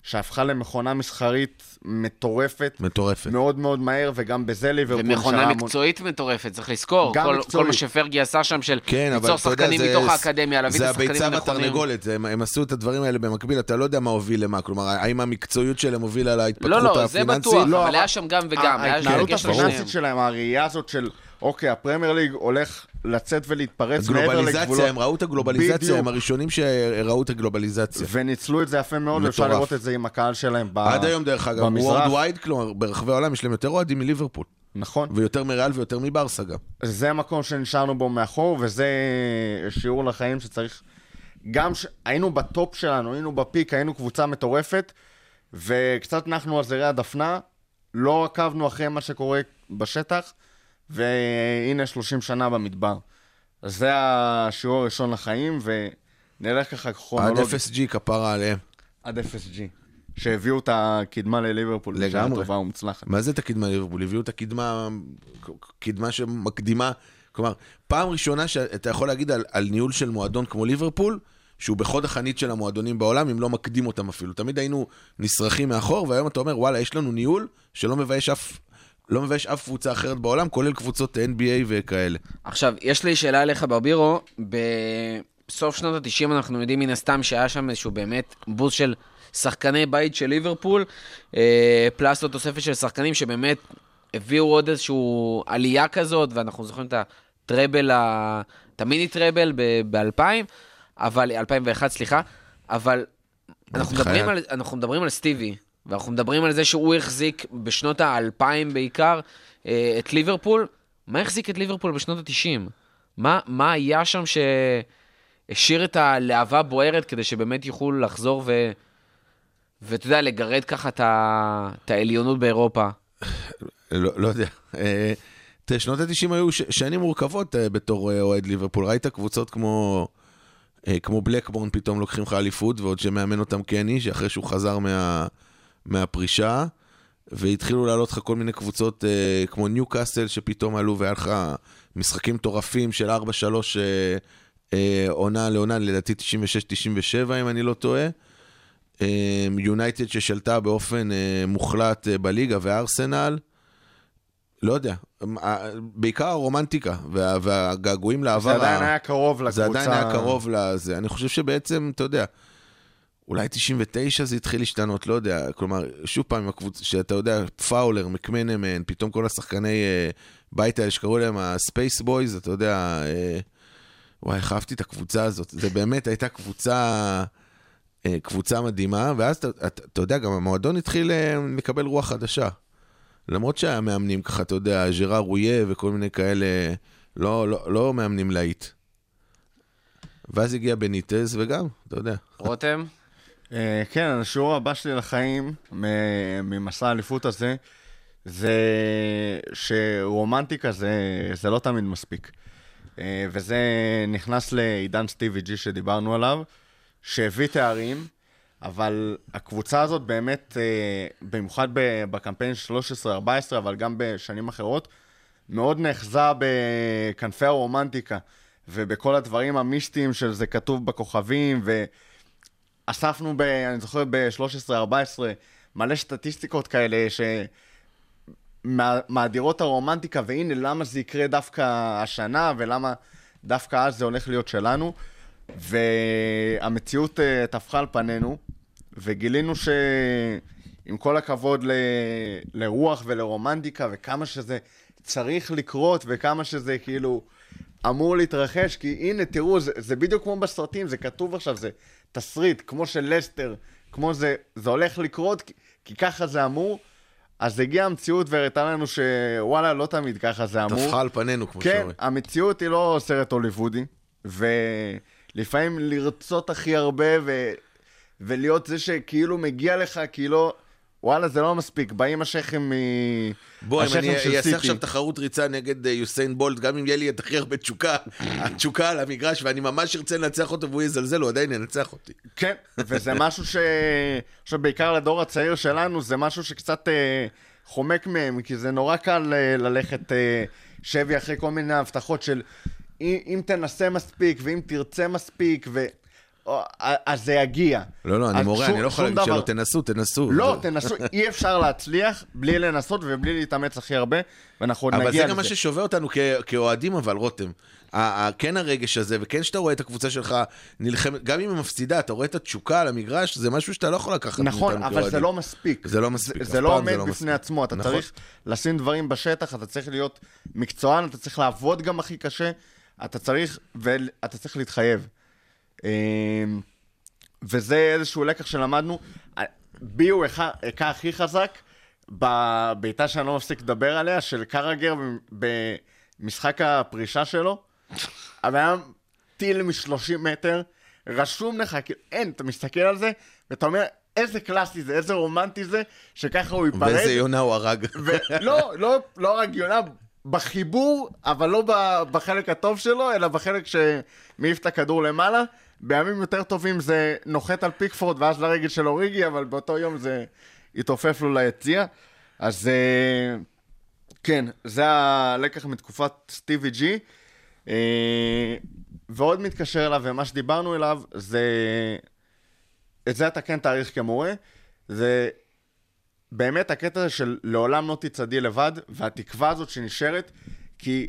שהפכה למכונה מסחרית מטורפת, מטורפת. מאוד מאוד מהר, וגם בזה ליברפול ומכונה נשארה המון- מקצועית מטורפת, צריך לזכור. גם כל, כל מקצועית. מה שפרגי עשה שם של כן, אבל ליצור אתה יודע, שחקנים זה, מתוך האקדמיה, להביא את זה השחקנים הביצה הנכונים. והתרנגולת, זה- הם, הם עשו את הדברים האלה במקביל, אתה לא יודע מה הוביל למה, כלומר, האם המקצועיות שלהם הובילה להתפתחות לא, לא, זה הפיננסית? בטוח, לא, אבל היה שם גם וגם, ההתנהלות הפיננסית. שלהם, הראייה הזאת של, אוקיי, הפרמייר ליג הולך לצאת ולהתפרץ מעבר לגבולות. הגלובליזציה, הם ראו את הגלובליזציה, בדיוק. הם הראשונים שראו את הגלובליזציה. וניצלו את זה יפה מאוד, מטורף. אפשר לראות את זה עם הקהל שלהם ב... עד היום, דרך אגב, במזרח. Worldwide, כלומר, ברחבי העולם יש להם יותר אוהדים מליברפול, נכון. ויותר מריאל ויותר מברסה גם. זה המקום שנשארנו בו מאחור, וזה שיעור לחיים שצריך... גם ש... היינו ב top שלנו, היינו ב peak, היינו קבוצה מטורפת, וקצת נחנו על זרי הדפנה, לא עקבנו אחרי מה שקורה בשטח, והנה 30 שנה במדבר. אז זה השיעור הראשון לחיים, ונלך ככה עד כרונולוגית. FSG כפרה עליהם. עד FSG. שהביאו את הקדמה לליברפול. לגמרי. טובה ומוצלחת. מה זה את הקדמה לליברפול? הביאו את הקדמה, קדמה שמקדימה, כלומר, פעם ראשונה שאתה יכול להגיד על, על ניהול של מועדון כמו ליברפול, שהוא בחוד החנית של המועדונים בעולם, אם לא מקדים אותם אפילו. תמיד היינו נסרחים מאחור, והיום אתה אומר, וואלה, יש לנו ניהול שלא מבייש אף, לא מבייש אף קבוצה אחרת בעולם, כולל קבוצות NBA וכאלה. עכשיו, יש לי שאלה אליך, ברבירו. בסוף שנות ה-90 אנחנו יודעים מן הסתם שהיה שם איזשהו באמת בוז של שחקני בית של ליברפול, אה, פלוס עוד תוספת של שחקנים שבאמת הביאו עוד איזושהי עלייה כזאת, ואנחנו זוכרים את הטראבל, ה- את המיני טראבל ב-2000, אבל, 2001, סליחה, אבל אנחנו. מדברים, על, אנחנו מדברים על סטיבי, ואנחנו מדברים על זה שהוא החזיק בשנות האלפיים בעיקר אה, את ליברפול. מה החזיק את ליברפול בשנות ה-90? מה, מה היה שם שהשאיר את הלהבה בוערת כדי שבאמת יוכלו לחזור ו... ואתה יודע, לגרד ככה את. את העליונות באירופה? [laughs] לא, לא יודע. אה, תראה, שנות ה-90 היו ש- שנים מורכבות אה, בתור אה, אוהד ליברפול. ראית קבוצות כמו, כמו בלקבורן פתאום לוקחים לך אליפות, ועוד שמאמן אותם קני, שאחרי שהוא חזר מה, מהפרישה, והתחילו לעלות לך כל מיני קבוצות אה, כמו ניו קאסל, שפתאום עלו והיה לך משחקים מטורפים של 4-3 אה, אה, עונה לעונה, לדעתי 96-97, אם אני לא טועה. יונייטד ששלטה באופן אה, מוחלט אה, בליגה, וארסנל, לא יודע, אה, בעיקר הרומנטיקה וה, והגעגועים לעבר. זה עדיין היה קרוב לקבוצה. זה עדיין היה קרוב לזה. אני חושב שבעצם, אתה יודע, אולי 99 זה התחיל להשתנות, לא יודע. כלומר, שוב פעם, עם הקבוצה, שאתה יודע, פאולר, מקמנמן, פתאום כל השחקני אה, בית האלה שקראו להם ה Spice Boys, אתה יודע, אה, וואי, איך אהבתי את הקבוצה הזאת. זה באמת הייתה קבוצה... אה, קבוצה מדהימה, ואז אתה, אתה, אתה יודע, גם המועדון התחיל אה, לקבל רוח חדשה. למרות שהיה מאמנים ככה, אתה יודע, ז'ראר הולייה וכל מיני כאלה, לא, לא, לא מאמנים להיט. ואז הגיע בניטז, וגם, אתה יודע. רותם? אה, כן, השיעור הבא שלי לחיים, ממסע האליפות הזה, זה שרומנטיקה זה, זה לא תמיד מספיק. אה, וזה נכנס לעידן סטיבי ג'י שדיברנו עליו, שהביא תארים, אבל הקבוצה הזאת באמת, אה, במיוחד בקמפיין של 13-14, אבל גם בשנים אחרות, מאוד נאחזה בכנפי הרומנטיקה, ובכל הדברים המיסטיים של זה כתוב בכוכבים, ו... אספנו, ב, אני זוכר, ב-13-14, מלא סטטיסטיקות כאלה שמאדירות הרומנטיקה, והנה למה זה יקרה דווקא השנה, ולמה דווקא אז זה הולך להיות שלנו. והמציאות אה, טפחה על פנינו, וגילינו שעם כל הכבוד ל... לרוח ולרומנטיקה, וכמה שזה צריך לקרות, וכמה שזה כאילו אמור להתרחש, כי הנה, תראו, זה, זה בדיוק כמו בסרטים, זה כתוב עכשיו, זה תסריט, כמו של לסטר, כמו זה, זה הולך לקרות, כי, כי ככה זה אמור. אז הגיעה המציאות והראתה לנו שוואלה, לא תמיד ככה זה אמור. טפחה על פנינו, כמו כן, שאומרים. המציאות היא לא סרט הוליוודי, ולפעמים לרצות הכי הרבה ו... ולהיות זה שכאילו מגיע לך, כאילו, וואלה, זה לא מספיק, באים השייחים מ... בוא, אם אני אעשה. עכשיו תחרות ריצה נגד אה, יוסיין בולט, גם אם יהיה לי את הכי הרבה תשוקה, [laughs] התשוקה על המגרש, ואני ממש ארצה לנצח אותו והוא יזלזל, הוא עדיין ינצח אותי. כן, וזה [laughs] משהו ש... עכשיו, בעיקר לדור הצעיר שלנו, זה משהו שקצת אה, חומק מהם, כי זה נורא קל אה, ללכת אה, שבי אחרי כל מיני הבטחות של אם, אם תנסה מספיק, ואם תרצה מספיק, ו... אז זה יגיע. לא, לא, אני מורה, שום- אני לא יכול להגיד שלא. תנסו, תנסו. לא, זה- תנסו, אי אפשר להצליח בלי לנסות ובלי להתאמץ הכי הרבה, ואנחנו עוד אבל נגיע זה לזה. גם מה ששובה אותנו כאוהדים, אבל רותם. כן הרגש הזה, וכן שאתה רואה את הקבוצה שלך נלחמת, גם אם היא מפסידה, אתה רואה את התשוקה על המגרש, זה משהו שאתה לא יכול לקחת נכון, אבל זה. לא מספיק. זה לא מספיק, זה, זה לא עומד זה לא בפני. עצמו, אתה נכון. צריך לשים דברים בשטח, אתה צריך להיות מקצוען, אתה צריך לעבוד גם הכי קשה, אתה צריך, ואתה צריך להתחייב. אמ, וזה איזשהו לקח שלמדנו. בי הוא הכה הכי חזק בבעיטה שאני לא מפסיק לדבר עליה, של קרגר במשחק הפרישה שלו. הבן אדם טיל מ-30 מטר, רשום לך, כאילו, אין, אתה מסתכל על זה, ואתה אומר, איזה קלאסי זה, איזה רומנטי זה, שככה הוא ייפרד. ואיזה יונה הוא הרג. ולא, לא, לא רק יונה, בחיבור, אבל לא בחלק הטוב שלו, אלא בחלק שמעיף את הכדור למעלה. בימים יותר טובים זה נוחת על פיקפורד ואז לרגל של אוריגי, אבל באותו יום זה התעופף לו ליציע. אז אה, כן, זה הלקח מתקופת סטיבי ג'י. אה, ועוד מתקשר אליו, ומה שדיברנו אליו, זה... את זה אתה כן תעריך כמורה. זה באמת הקטע הזה של לעולם לא תצעדי לבד, והתקווה הזאת שנשארת, כי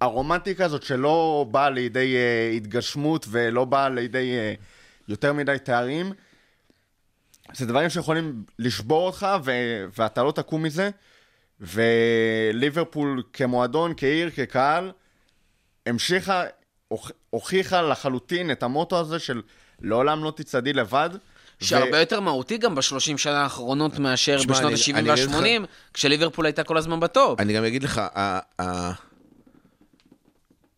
הרומנטיקה הזאת שלא באה לידי uh, התגשמות ולא באה לידי uh, יותר מדי תארים, זה דברים שיכולים לשבור אותך ו- ואתה לא תקום מזה. וליברפול כמועדון, כעיר, כקהל, המשיכה, הוכ- הוכיחה לחלוטין את המוטו הזה של לעולם לא תצעדי לבד. שהרבה יותר מהותי גם בשלושים שנה האחרונות מאשר שמע, בשנות אני- ה-70 אני אגיד לך- וה-80, כשליברפול הייתה כל הזמן בטופ. אני גם אגיד לך, ה- ה-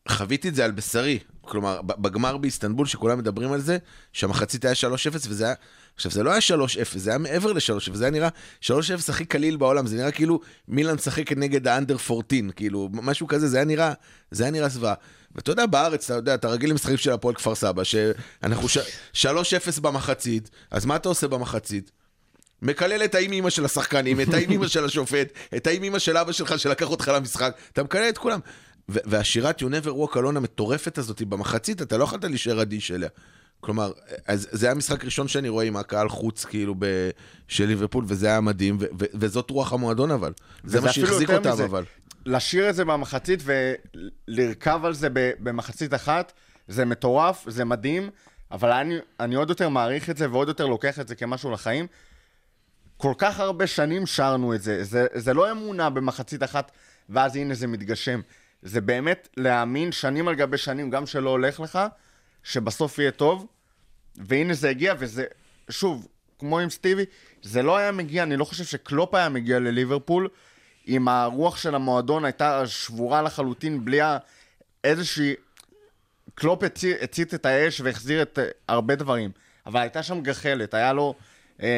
חוויתי את זה על בשרי. כלומר, בגמר באיסטנבול, שכולם מדברים על זה, שהמחצית היה 3-0, וזה היה... עכשיו, זה לא היה 3-0, זה היה מעבר ל-3-0, זה היה נראה 3-0 הכי קליל בעולם, זה נראה כאילו מילאן משחקת נגד האנדר 14, כאילו, משהו כזה, זה היה נראה, זה היה נראה זוועה. ואתה יודע, בארץ, אתה יודע, אתה רגיל למשחקים של הפועל כפר סבא, שאנחנו ש- 3-0 במחצית, אז מה אתה עושה במחצית? מקלל את האם אימא של השחקנים, את האם אימא של השופט, את האם אימא של אבא שלך שלקח אותך למשחק, אתה מקלל את כולם. והשירת You never walk alone המטורפת הזאת במחצית, אתה לא יכולת להישאר אדיש אליה. כלומר, אז זה היה משחק ראשון שאני רואה עם הקהל חוץ, כאילו, ב- של ליברפול, וזה היה מדהים, ו- ו- וזאת רוח המועדון אבל. זה מה שהחזיק אותם מזה. אבל. לשיר את זה במחצית ולרכב על זה במחצית אחת, זה מטורף, זה מדהים, אבל אני, אני עוד יותר מעריך את זה ועוד יותר לוקח את זה כמשהו לחיים. כל כך הרבה שנים שרנו את זה, זה, זה לא אמונה במחצית אחת ואז הנה זה מתגשם. זה באמת להאמין שנים על גבי שנים, גם שלא הולך לך, שבסוף יהיה טוב, והנה זה הגיע, וזה, שוב, כמו עם סטיבי, זה לא היה מגיע, אני לא חושב שקלופ היה מגיע לליברפול, אם הרוח של המועדון הייתה שבורה לחלוטין, בלי איזושהי... קלופ הצי- הצית את האש והחזיר את אה, הרבה דברים, אבל הייתה שם גחלת, היה לו אה,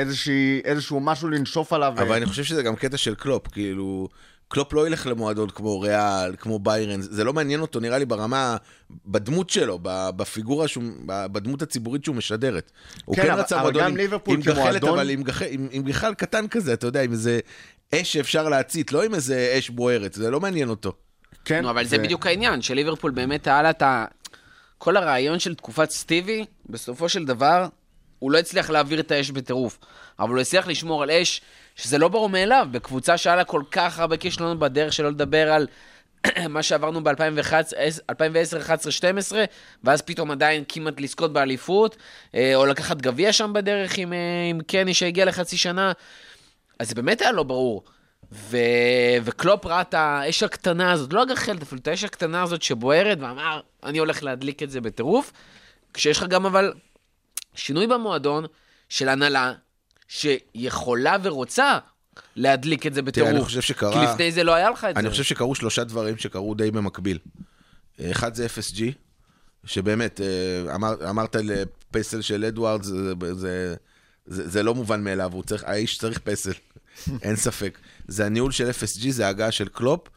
איזושהי, איזשהו משהו לנשוף עליו. אבל אני חושב שזה גם קטע של קלופ, כאילו... קלופ לא ילך למועדון כמו ריאל, כמו ביירן, זה לא מעניין אותו, נראה לי, ברמה, בדמות שלו, בפיגורה, שהוא, בדמות הציבורית שהוא משדרת. הוא כן, כן אבל- רצה מועדון גם עם, עם גחלת, אבל עם, גח, עם, עם גחל קטן כזה, אתה יודע, עם איזה אש שאפשר להצית, לא עם איזה אש בוערת, זה לא מעניין אותו. כן, נו, אבל זה בדיוק העניין, שליברפול באמת היה לה את ה... כל הרעיון של תקופת סטיבי, בסופו של דבר, הוא לא הצליח להעביר את האש בטירוף. אבל הוא הצליח לשמור על אש, שזה לא ברור מאליו, בקבוצה שהיה לה כל כך הרבה כישלונות בדרך, שלא לדבר על [clears throat] מה שעברנו ב-2010, 11, 12, ואז פתאום עדיין כמעט לזכות באליפות, אה, או לקחת גביע שם בדרך עם, אה, עם קני שהגיע לחצי שנה. אז זה באמת היה לא ברור. ו... וקלופ ראה את האש הקטנה הזאת, לא הגחלת אפילו, את האש הקטנה הזאת שבוערת, ואמר, אני הולך להדליק את זה בטירוף. כשיש לך גם אבל שינוי במועדון של הנהלה, שיכולה ורוצה להדליק את זה בטירוף. אני חושב שקרה- כי לפני זה לא היה לך את אני זה. חושב שקרו שלושה דברים שקרו די במקביל. אחד זה FSG, שבאמת, אה, אמר, אמרת לפסל של אדוארד, זה, זה, זה, זה לא מובן מאליו, הוא צריך, האיש צריך פסל, [laughs] אין ספק. זה הניהול של FSG, זה ההגעה של קלופ,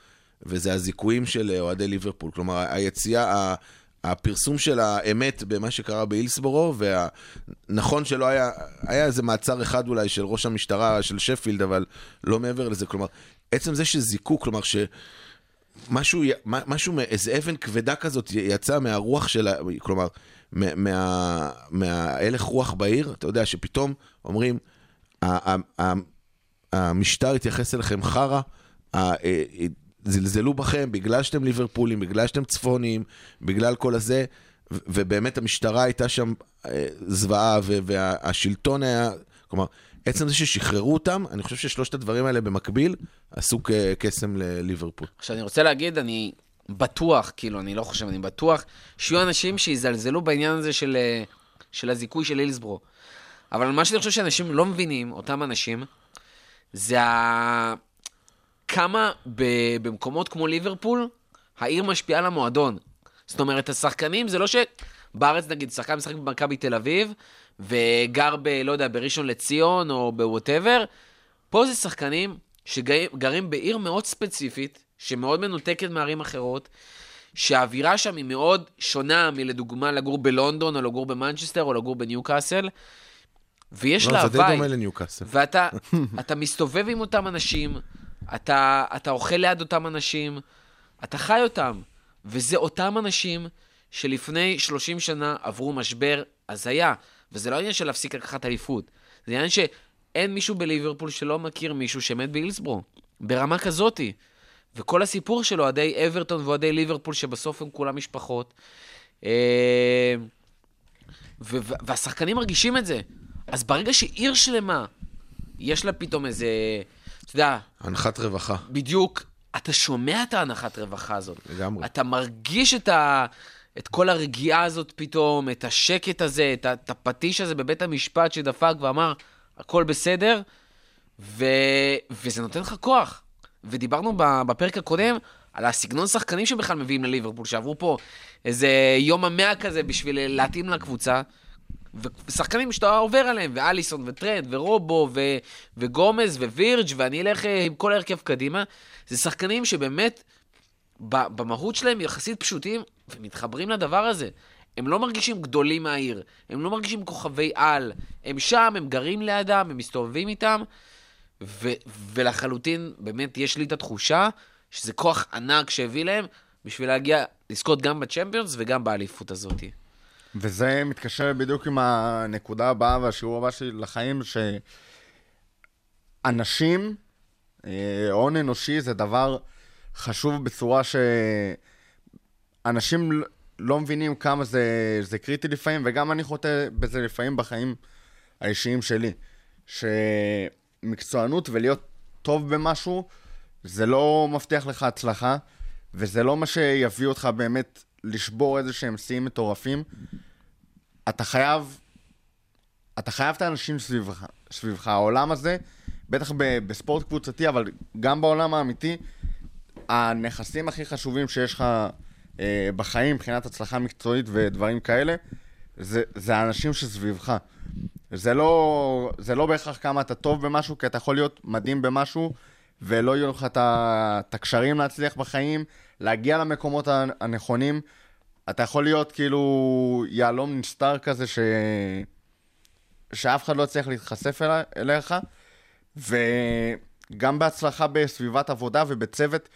וזה הזיכויים של אה, אוהדי ליברפול. כלומר, היציאה, הפרסום של האמת במה שקרה באילסבורו, ונכון שלא היה, היה איזה מעצר אחד אולי של ראש המשטרה של שפילד, אבל לא מעבר לזה. כלומר, עצם זה שזיכו, כלומר, ש... משהו, משהו, איזה אבן כבדה כזאת יצא מהרוח של ה... כלומר, מה- מה- מההלך רוח בעיר, אתה יודע, שפתאום אומרים, המשטר התייחס אליכם חרא, אה, אה, זלזלו בכם בגלל שאתם ליברפולים, בגלל שאתם צפוניים, בגלל כל הזה, ובאמת המשטרה הייתה שם אה, זוועה, והשלטון היה, כלומר, עצם זה ששחררו אותם, אני חושב ששלושת הדברים האלה במקביל עשו קסם לליברפול. עכשיו, אני רוצה להגיד, אני בטוח, כאילו, אני לא חושב, אני בטוח, שיהיו אנשים שיזלזלו בעניין הזה של, אה, של הזיכוי של הילסבורו. אבל מה שאני חושב שאנשים לא מבינים, אותם אנשים, זה ה... כמה ב... במקומות כמו ליברפול, העיר משפיעה על המועדון. זאת אומרת, השחקנים, זה לא ש... בארץ, נגיד, שחקן משחק במכבי תל אביב, וגר ב... לא יודע, בראשון לציון, או בווטאבר, פה זה שחקנים שגרים בעיר מאוד ספציפית, שמאוד מנותקת מערים אחרות, שהאווירה שם היא מאוד שונה מלדוגמה לגור בלונדון, או לגור במנצ'סטר, או לגור בניוקאסל, ויש לה לא, זה די. דומה לניוקאסל. ואתה [laughs] אתה מסתובב עם אותם אנשים, אתה, אתה אוכל ליד אותם אנשים, אתה חי אותם. וזה אותם אנשים שלפני 30 שנה עברו משבר הזיה. וזה לא עניין של להפסיק לקחת אליפות. זה עניין שאין מישהו בליברפול שלא מכיר מישהו שמת בהילסבורו. ברמה כזאתי. וכל הסיפור של אוהדי אברטון ואוהדי ליברפול, שבסוף הם כולם משפחות. אה, והשחקנים מרגישים את זה. אז ברגע שעיר שלמה, יש לה פתאום איזה, אתה יודע, הנחת רווחה, בדיוק, אתה שומע את ההנחת רווחה הזאת. לגמרי. אתה מרגיש את, ה... את כל הרגיעה הזאת פתאום, את השקט הזה, את. את הפטיש הזה בבית המשפט שדפק ואמר, הכל בסדר, ו... וזה נותן לך כוח. ודיברנו בפרק הקודם על הסגנון שחקנים שבכלל מביאים לליברפול, שעברו פה איזה יום המאה כזה בשביל להתאים לקבוצה. ושחקנים שאתה עובר עליהם, ואליסון וטרנד ורובו ו... וגומז ווירג' ואני אלך אה, עם כל ההרכב קדימה, זה שחקנים שבאמת במהות שלהם יחסית פשוטים ומתחברים לדבר הזה. הם לא מרגישים גדולים מהעיר, הם לא מרגישים כוכבי על, הם שם, הם גרים לידם, הם מסתובבים איתם, ו- ולחלוטין באמת יש לי את התחושה שזה כוח ענק שהביא להם בשביל להגיע, לזכות גם בצ'מפיונס וגם באליפות הזאת. וזה מתקשר בדיוק עם הנקודה הבאה והשיעור הבא שלי לחיים, שאנשים, אה, הון אנושי זה דבר חשוב בצורה שאנשים ל- לא מבינים כמה זה, זה קריטי לפעמים, וגם אני חוטא בזה לפעמים בחיים האישיים שלי. שמקצוענות ולהיות טוב במשהו, זה לא מבטיח לך הצלחה, וזה לא מה שיביא אותך באמת לשבור איזה שהם שיאים מטורפים. אתה חייב, אתה חייב את האנשים סביבך, סביבך. העולם הזה, בטח ב, בספורט קבוצתי, אבל גם בעולם האמיתי, הנכסים הכי חשובים שיש לך אה, בחיים, מבחינת הצלחה מקצועית ודברים כאלה, זה, זה האנשים שסביבך. זה לא, זה לא בהכרח כמה אתה טוב במשהו, כי אתה יכול להיות מדהים במשהו, ולא יהיו לך את הקשרים להצליח בחיים, להגיע למקומות הנכונים. אתה יכול להיות כאילו יהלום נסתר כזה, ש... שאף אחד לא יצליח להתחשף אלי, אליך, וגם בהצלחה בסביבת עבודה ובצוות,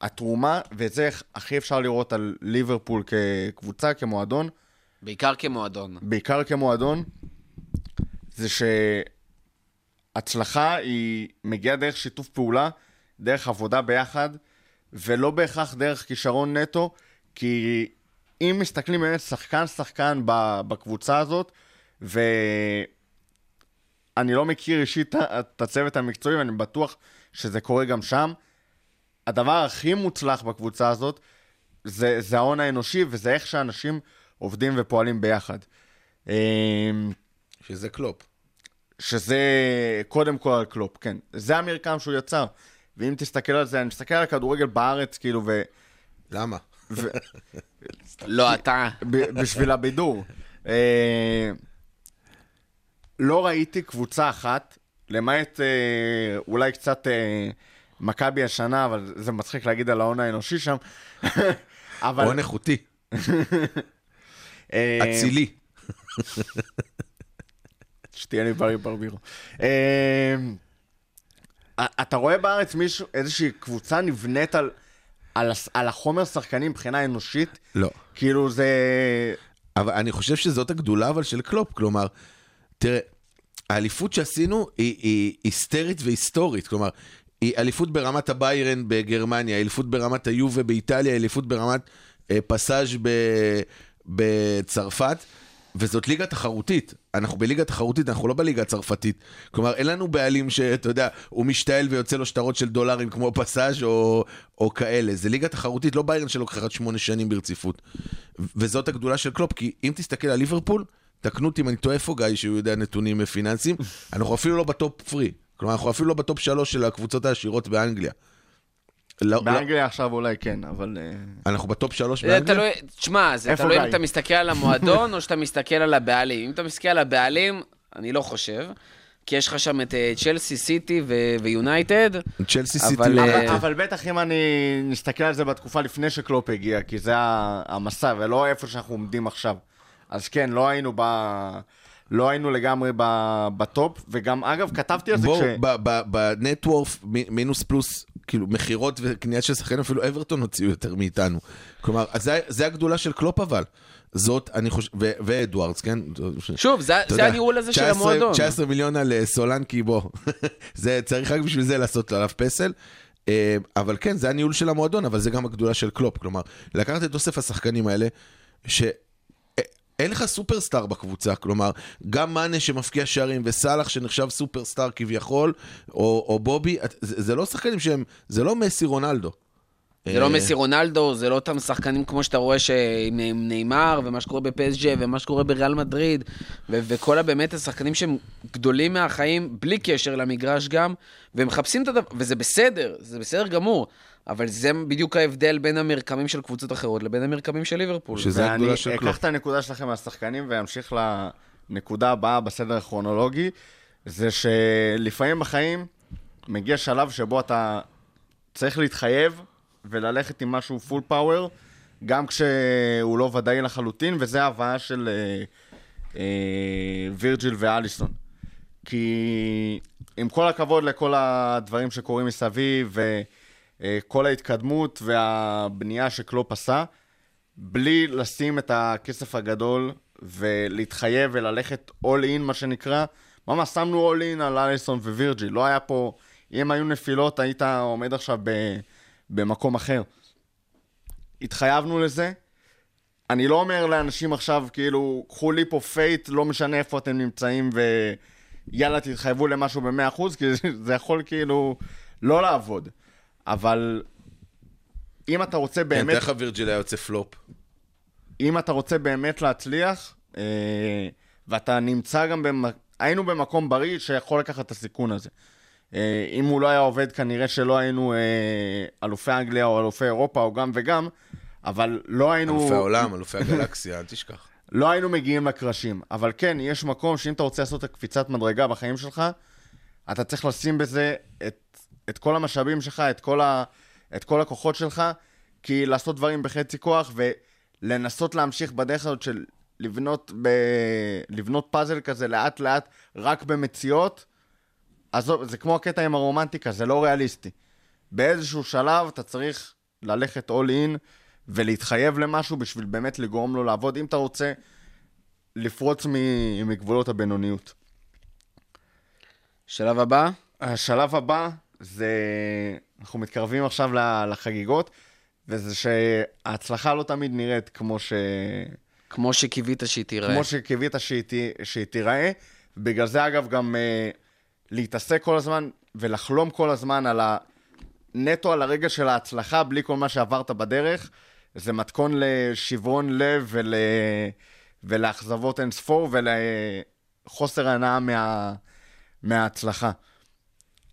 התרומה, ואת זה הכי אפשר לראות על ליברפול כקבוצה, כמועדון, בעיקר כמועדון. בעיקר כמועדון, זה שהצלחה היא מגיעה דרך שיתוף פעולה, דרך עבודה ביחד, ולא בהכרח דרך כישרון נטו, כי אם מסתכלים באמת שחקן-שחקן בקבוצה הזאת, ואני לא מכיר אישית את הצוות המקצועי, ואני בטוח שזה קורה גם שם, הדבר הכי מוצלח בקבוצה הזאת זה, זה ההון האנושי, וזה איך שאנשים עובדים ופועלים ביחד. אמ, שזה קלופ. שזה קודם כל על קלופ, כן. זה המרקם שהוא יצר. ואם תסתכל על זה, אני מסתכל על הכדורגל בארץ, כאילו, ו... למה? ו... [laughs] לא, אתה... בשביל הבידור. אה, לא ראיתי קבוצה אחת, למעט אה, אולי קצת אה, מכבי השנה, אבל זה מצחיק להגיד על ההון האנושי שם. [laughs] אבל... הון איכותי, אה, אצילי. [laughs] שתהיה לי בריא ברבירו. אה, אתה רואה בארץ מישהו, איזושהי קבוצה נבנית על, על, על החומר שחקנים מבחינה אנושית? לא. כאילו זה... אבל אני חושב שזאת הגדולה אבל של קלופ, כלומר, תראה, האליפות שעשינו היא, היא היסטרית והיסטורית, כלומר, היא אליפות ברמת הביירן בגרמניה, אליפות ברמת היובה באיטליה, אליפות ברמת אה, פסאז' ב, בצרפת, וזאת ליגה תחרותית. אנחנו בליגה תחרותית, אנחנו לא בליגה הצרפתית. כלומר, אין לנו בעלים שאתה יודע, הוא משתעל ויוצא לו שטרות של דולרים כמו פסאז' או, או כאלה. זה ליגה תחרותית, לא ביירן שלוקחת שמונה שנים ברציפות. וזאת הגדולה של קלופ, כי אם תסתכל על ליברפול, תקנו אותי אם אני טועה איפה גיא, שהוא יודע נתונים פיננסיים, אנחנו אפילו לא ב top three. כלומר, אנחנו אפילו לא ב top שלוש של הקבוצות העשירות באנגליה. לא, לא, באנגליה עכשיו אולי כן, אבל... אה, אנחנו ב top שלוש באנגליה? תלוי, תשמע, זה תלוי אם? אתה מסתכל על המועדון [laughs] או שאתה מסתכל על הבעלים. אם אתה מסתכל על הבעלים, אני לא חושב, כי יש לך שם את אה, צ'לסי, סיטי ו- ויונייטד. צ'לסי סיטי... אה, אבל, בטח אם אני נסתכל על זה בתקופה לפני שקלופ הגיע, כי זה המסע ולא איפה שאנחנו עומדים עכשיו. אז כן, לא היינו ב... לא היינו לגמרי ב... ב top, וגם, אגב, כתבתי על זה בואו, כש... ב net worth, מינוס פלוס, כאילו, מכירות וקנייה של שחקנים, אפילו אברטון הוציאו יותר מאיתנו. כלומר, זה, זה הגדולה של קלופ אבל. זאת, אני חושב, ו- ואדוארדס, כן? שוב, זה, זה הניהול הזה של 19 המועדון. 19 מיליון על אה, סולנקי, בוא. [laughs] זה, צריך רק בשביל זה לעשות עליו פסל. אה, אבל כן, זה הניהול של המועדון, אבל זה גם הגדולה של קלופ. כלומר, לקחת את אוסף השחקנים האלה, ש... אה, אין לך superstar בקבוצה, כלומר, גם מאנה שמפקיע שערים וסאלח שנחשב superstar כביכול, או, או בובי, זה, זה לא שחקנים שהם, זה לא מסי רונלדו. זה אה, לא מסי רונלדו, זה לא אותם שחקנים כמו שאתה רואה שעם עם ניימאר, ומה שקורה בפ.ס.ז', ומה שקורה בריאל מדריד, ו- וכל הבאמת השחקנים שהם גדולים מהחיים, בלי קשר למגרש גם, והם מחפשים את הדבר, וזה בסדר, זה בסדר גמור, אבל זה בדיוק ההבדל בין המרקמים של קבוצות אחרות לבין המרקמים של ליברפול. שזה הגדולה ואני של אקח קלופ. את הנקודה שלכם מהשחקנים ואמשיך לנקודה הבאה בסדר הכרונולוגי, זה שלפעמים בחיים מגיע שלב שבו אתה צריך להתחייב וללכת עם משהו full power, גם כשהוא לא ודאי לחלוטין, וזה ההבאה של אה, אה, וירג'יל ואליסון. כי עם כל הכבוד לכל הדברים שקורים מסביב, וכל ההתקדמות והבנייה שקלופ עשה, בלי לשים את הכסף הגדול ולהתחייב וללכת all in, מה שנקרא, ממש שמנו all in על אליסון ווירג'יל. לא היה פה, אם היו נפילות, היית עומד עכשיו במקום אחר. התחייבנו לזה. אני לא אומר לאנשים עכשיו, כאילו, קחו leap of faith, לא משנה איפה אתם נמצאים, ויאללה, תתחייבו למשהו ב-100%, כי זה יכול כאילו לא לעבוד. אבל אם אתה רוצה כן, באמת... תאר לך וירג'יל היה יוצא פלופ. אם אתה רוצה באמת להצליח, אה, ואתה נמצא גם, במ... היינו במקום בריא שיכול לקחת את הסיכון הזה. אה, אם הוא לא היה עובד, כנראה שלא היינו אה, אלופי אנגליה או אלופי אירופה או גם וגם, אבל לא היינו... אלופי העולם, אלופי הגלקסיה, אל תשכח. [laughs] לא היינו מגיעים לקרשים. אבל כן, יש מקום שאם אתה רוצה לעשות את הקפיצת מדרגה בחיים שלך, אתה צריך לשים בזה את, את כל המשאבים שלך, את כל, ה, את כל הכוחות שלך, כי לעשות דברים בחצי כוח ולנסות להמשיך בדרך הזאת של לבנות, ב, לבנות פאזל כזה לאט לאט רק במציאות, עזוב, זה כמו הקטע עם הרומנטיקה, זה לא ריאליסטי. באיזשהו שלב אתה צריך ללכת all in ולהתחייב למשהו בשביל באמת לגרום לו לעבוד, אם אתה רוצה לפרוץ מגבולות הבינוניות. שלב הבא? השלב הבא זה, אנחנו מתקרבים עכשיו לחגיגות, וזה שההצלחה לא תמיד נראית כמו, ש... כמו שקיווית שהיא תיראה. כמו שקיווית שהיא, תיראה. בגלל זה, אגב, גם uh, להתעסק כל הזמן ולחלום כל הזמן על ה... נטו על הרגע של ההצלחה, בלי כל מה שעברת בדרך, זה מתכון לשברון לב ול... ולאכזבות אין ספור ולחוסר הנאה מה... מההצלחה.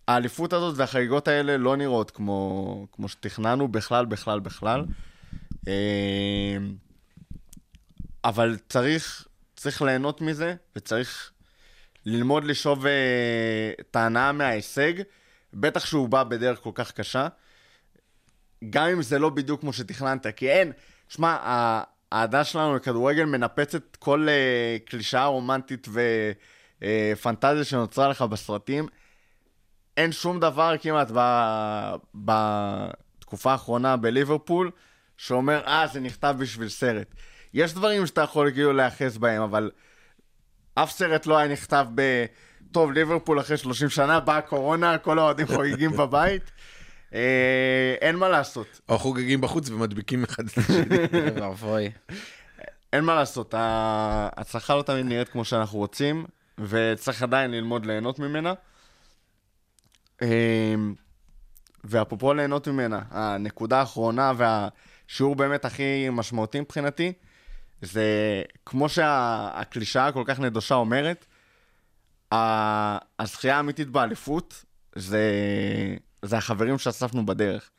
האליפות הזאת והחגיגות האלה לא נראות כמו, כמו שתכננו בכלל, בכלל, בכלל. אה, אבל צריך, צריך ליהנות מזה, וצריך ללמוד לשאוב אה, את ההנאה מההישג, בטח שהוא בא בדרך כל כך קשה. גם אם זה לא בדיוק כמו שתכננת, כי אין, שמע, האהדה שלנו לכדורגל מנפצת כל uh, קלישאה רומנטית ופנטזיה שנוצרה לך בסרטים. אין שום דבר כמעט ב- בתקופה האחרונה בליברפול שאומר, אה, זה נכתב בשביל סרט. יש דברים שאתה יכול כאילו להיאחז בהם, אבל אף סרט לא היה נכתב ב... טוב, ליברפול אחרי 30 שנה, באה הקורונה, כל האוהדים חוגגים בבית. אה, אין מה לעשות. או חוגגים בחוץ ומדביקים אחד את השני. [laughs] אין מה לעשות, ההצלחה לא תמיד נראית כמו שאנחנו רוצים, וצריך עדיין ללמוד ליהנות ממנה. אמ, ואפרופו ליהנות ממנה, הנקודה האחרונה והשיעור באמת הכי משמעותי מבחינתי, זה כמו שהקלישאה הכל כך נדושה אומרת, הזכייה האמיתית באליפות זה, זה החברים שאספנו בדרך.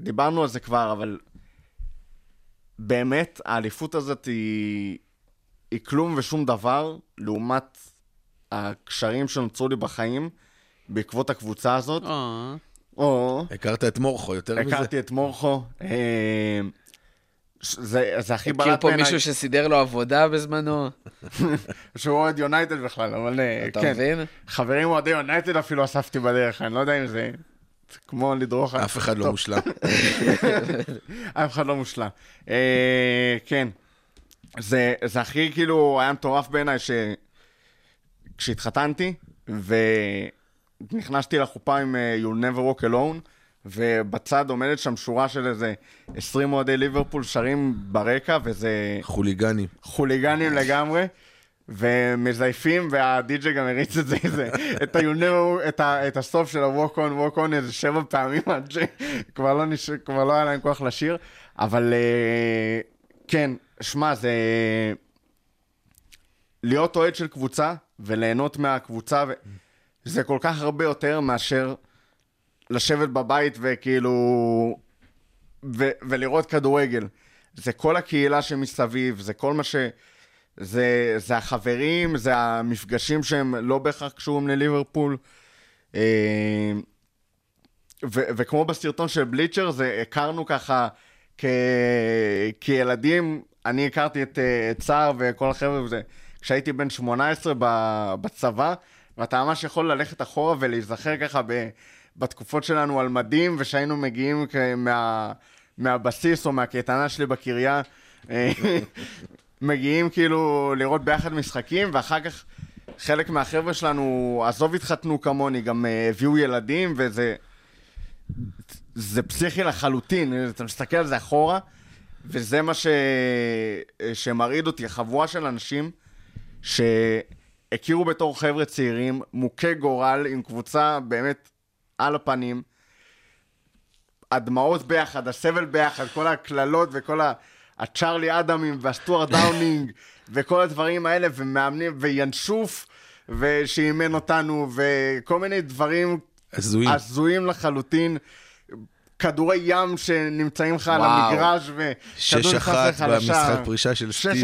דיברנו על זה כבר, אבל באמת, האליפות הזאת היא, היא כלום ושום דבר לעומת הקשרים שנוצרו לי בחיים בעקבות הקבוצה הזאת. אה. או, הכרת את מורכו, יותר מזה. הכרתי את מורכו. אה, זה, זה הכי הכיר בלט פה בעיניי, מישהו שסידר לו עבודה בזמנו, [laughs] שהוא אוהד יונייטד בכלל, אבל אה, אתה כן. מבין? חברים אוהדי יונייטד אפילו אספתי בדרך, אני לא יודע אם זה... זה כמו לדרוך... על- אף אחד לא מושלם. [laughs] אף אחד לא מושלם. אה, כן. זה, זה הכי כאילו היה מטורף בעיניי ש... כשהתחתנתי ונכנסתי לחופה עם אה, You'll never walk alone ובצד עומדת שם שורה של איזה 20 אוהדי ליברפול שרים ברקע וזה חוליגנים. חוליגנים לגמרי. ומזייפים, והדי-ג'יי גם הריץ את זה, זה את, ה- you never- את, ה- את הסוף של ה-Walk on, Walk on איזה שבע פעמים עד שכבר לא, נש... כבר לא היה להם כוח לשיר, אבל אה, כן, שמע, זה... להיות אוהד של קבוצה וליהנות מהקבוצה, ו... זה כל כך הרבה יותר מאשר לשבת בבית וכאילו... ו... ולראות כדורגל. זה כל הקהילה שמסביב, זה כל מה ש... זה, זה החברים, זה המפגשים שהם לא בהכרח קשורים לליברפול. אה, ו, וכמו בסרטון של בליצ'ר, זה הכרנו ככה כ, כילדים, אני הכרתי את, אה, את סער וכל החבר'ה כשהייתי בן 18 ב, בצבא, ואתה ממש יכול ללכת אחורה ולהיזכר ככה ב, בתקופות שלנו על מדים, ושהיינו מגיעים מה, מהבסיס או מהקייטנה שלי בקריה. אה, [laughs] מגיעים כאילו לראות ביחד משחקים, ואחר כך חלק מהחבר'ה שלנו, עזוב התחתנו כמוני, גם אה, הביאו ילדים, וזה... זה פסיכי לחלוטין, אתה מסתכל על זה אחורה, וזה מה ש... שמרעיד אותי, חבורה של אנשים שהכירו בתור חבר'ה צעירים, מוכי גורל, עם קבוצה באמת על הפנים, הדמעות ביחד, הסבל ביחד, כל הקללות וכל ה... הצ'ארלי אדמים והסטוארט [laughs] דאונינג וכל הדברים האלה, ומאמנים, וינשוף, ושאימן אותנו, וכל מיני דברים. הזויים לחלוטין. כדורי ים שנמצאים לך על. המגרש, וכדור שש נכנס אחת לך לשער. במשחק פרישה של סטיבי.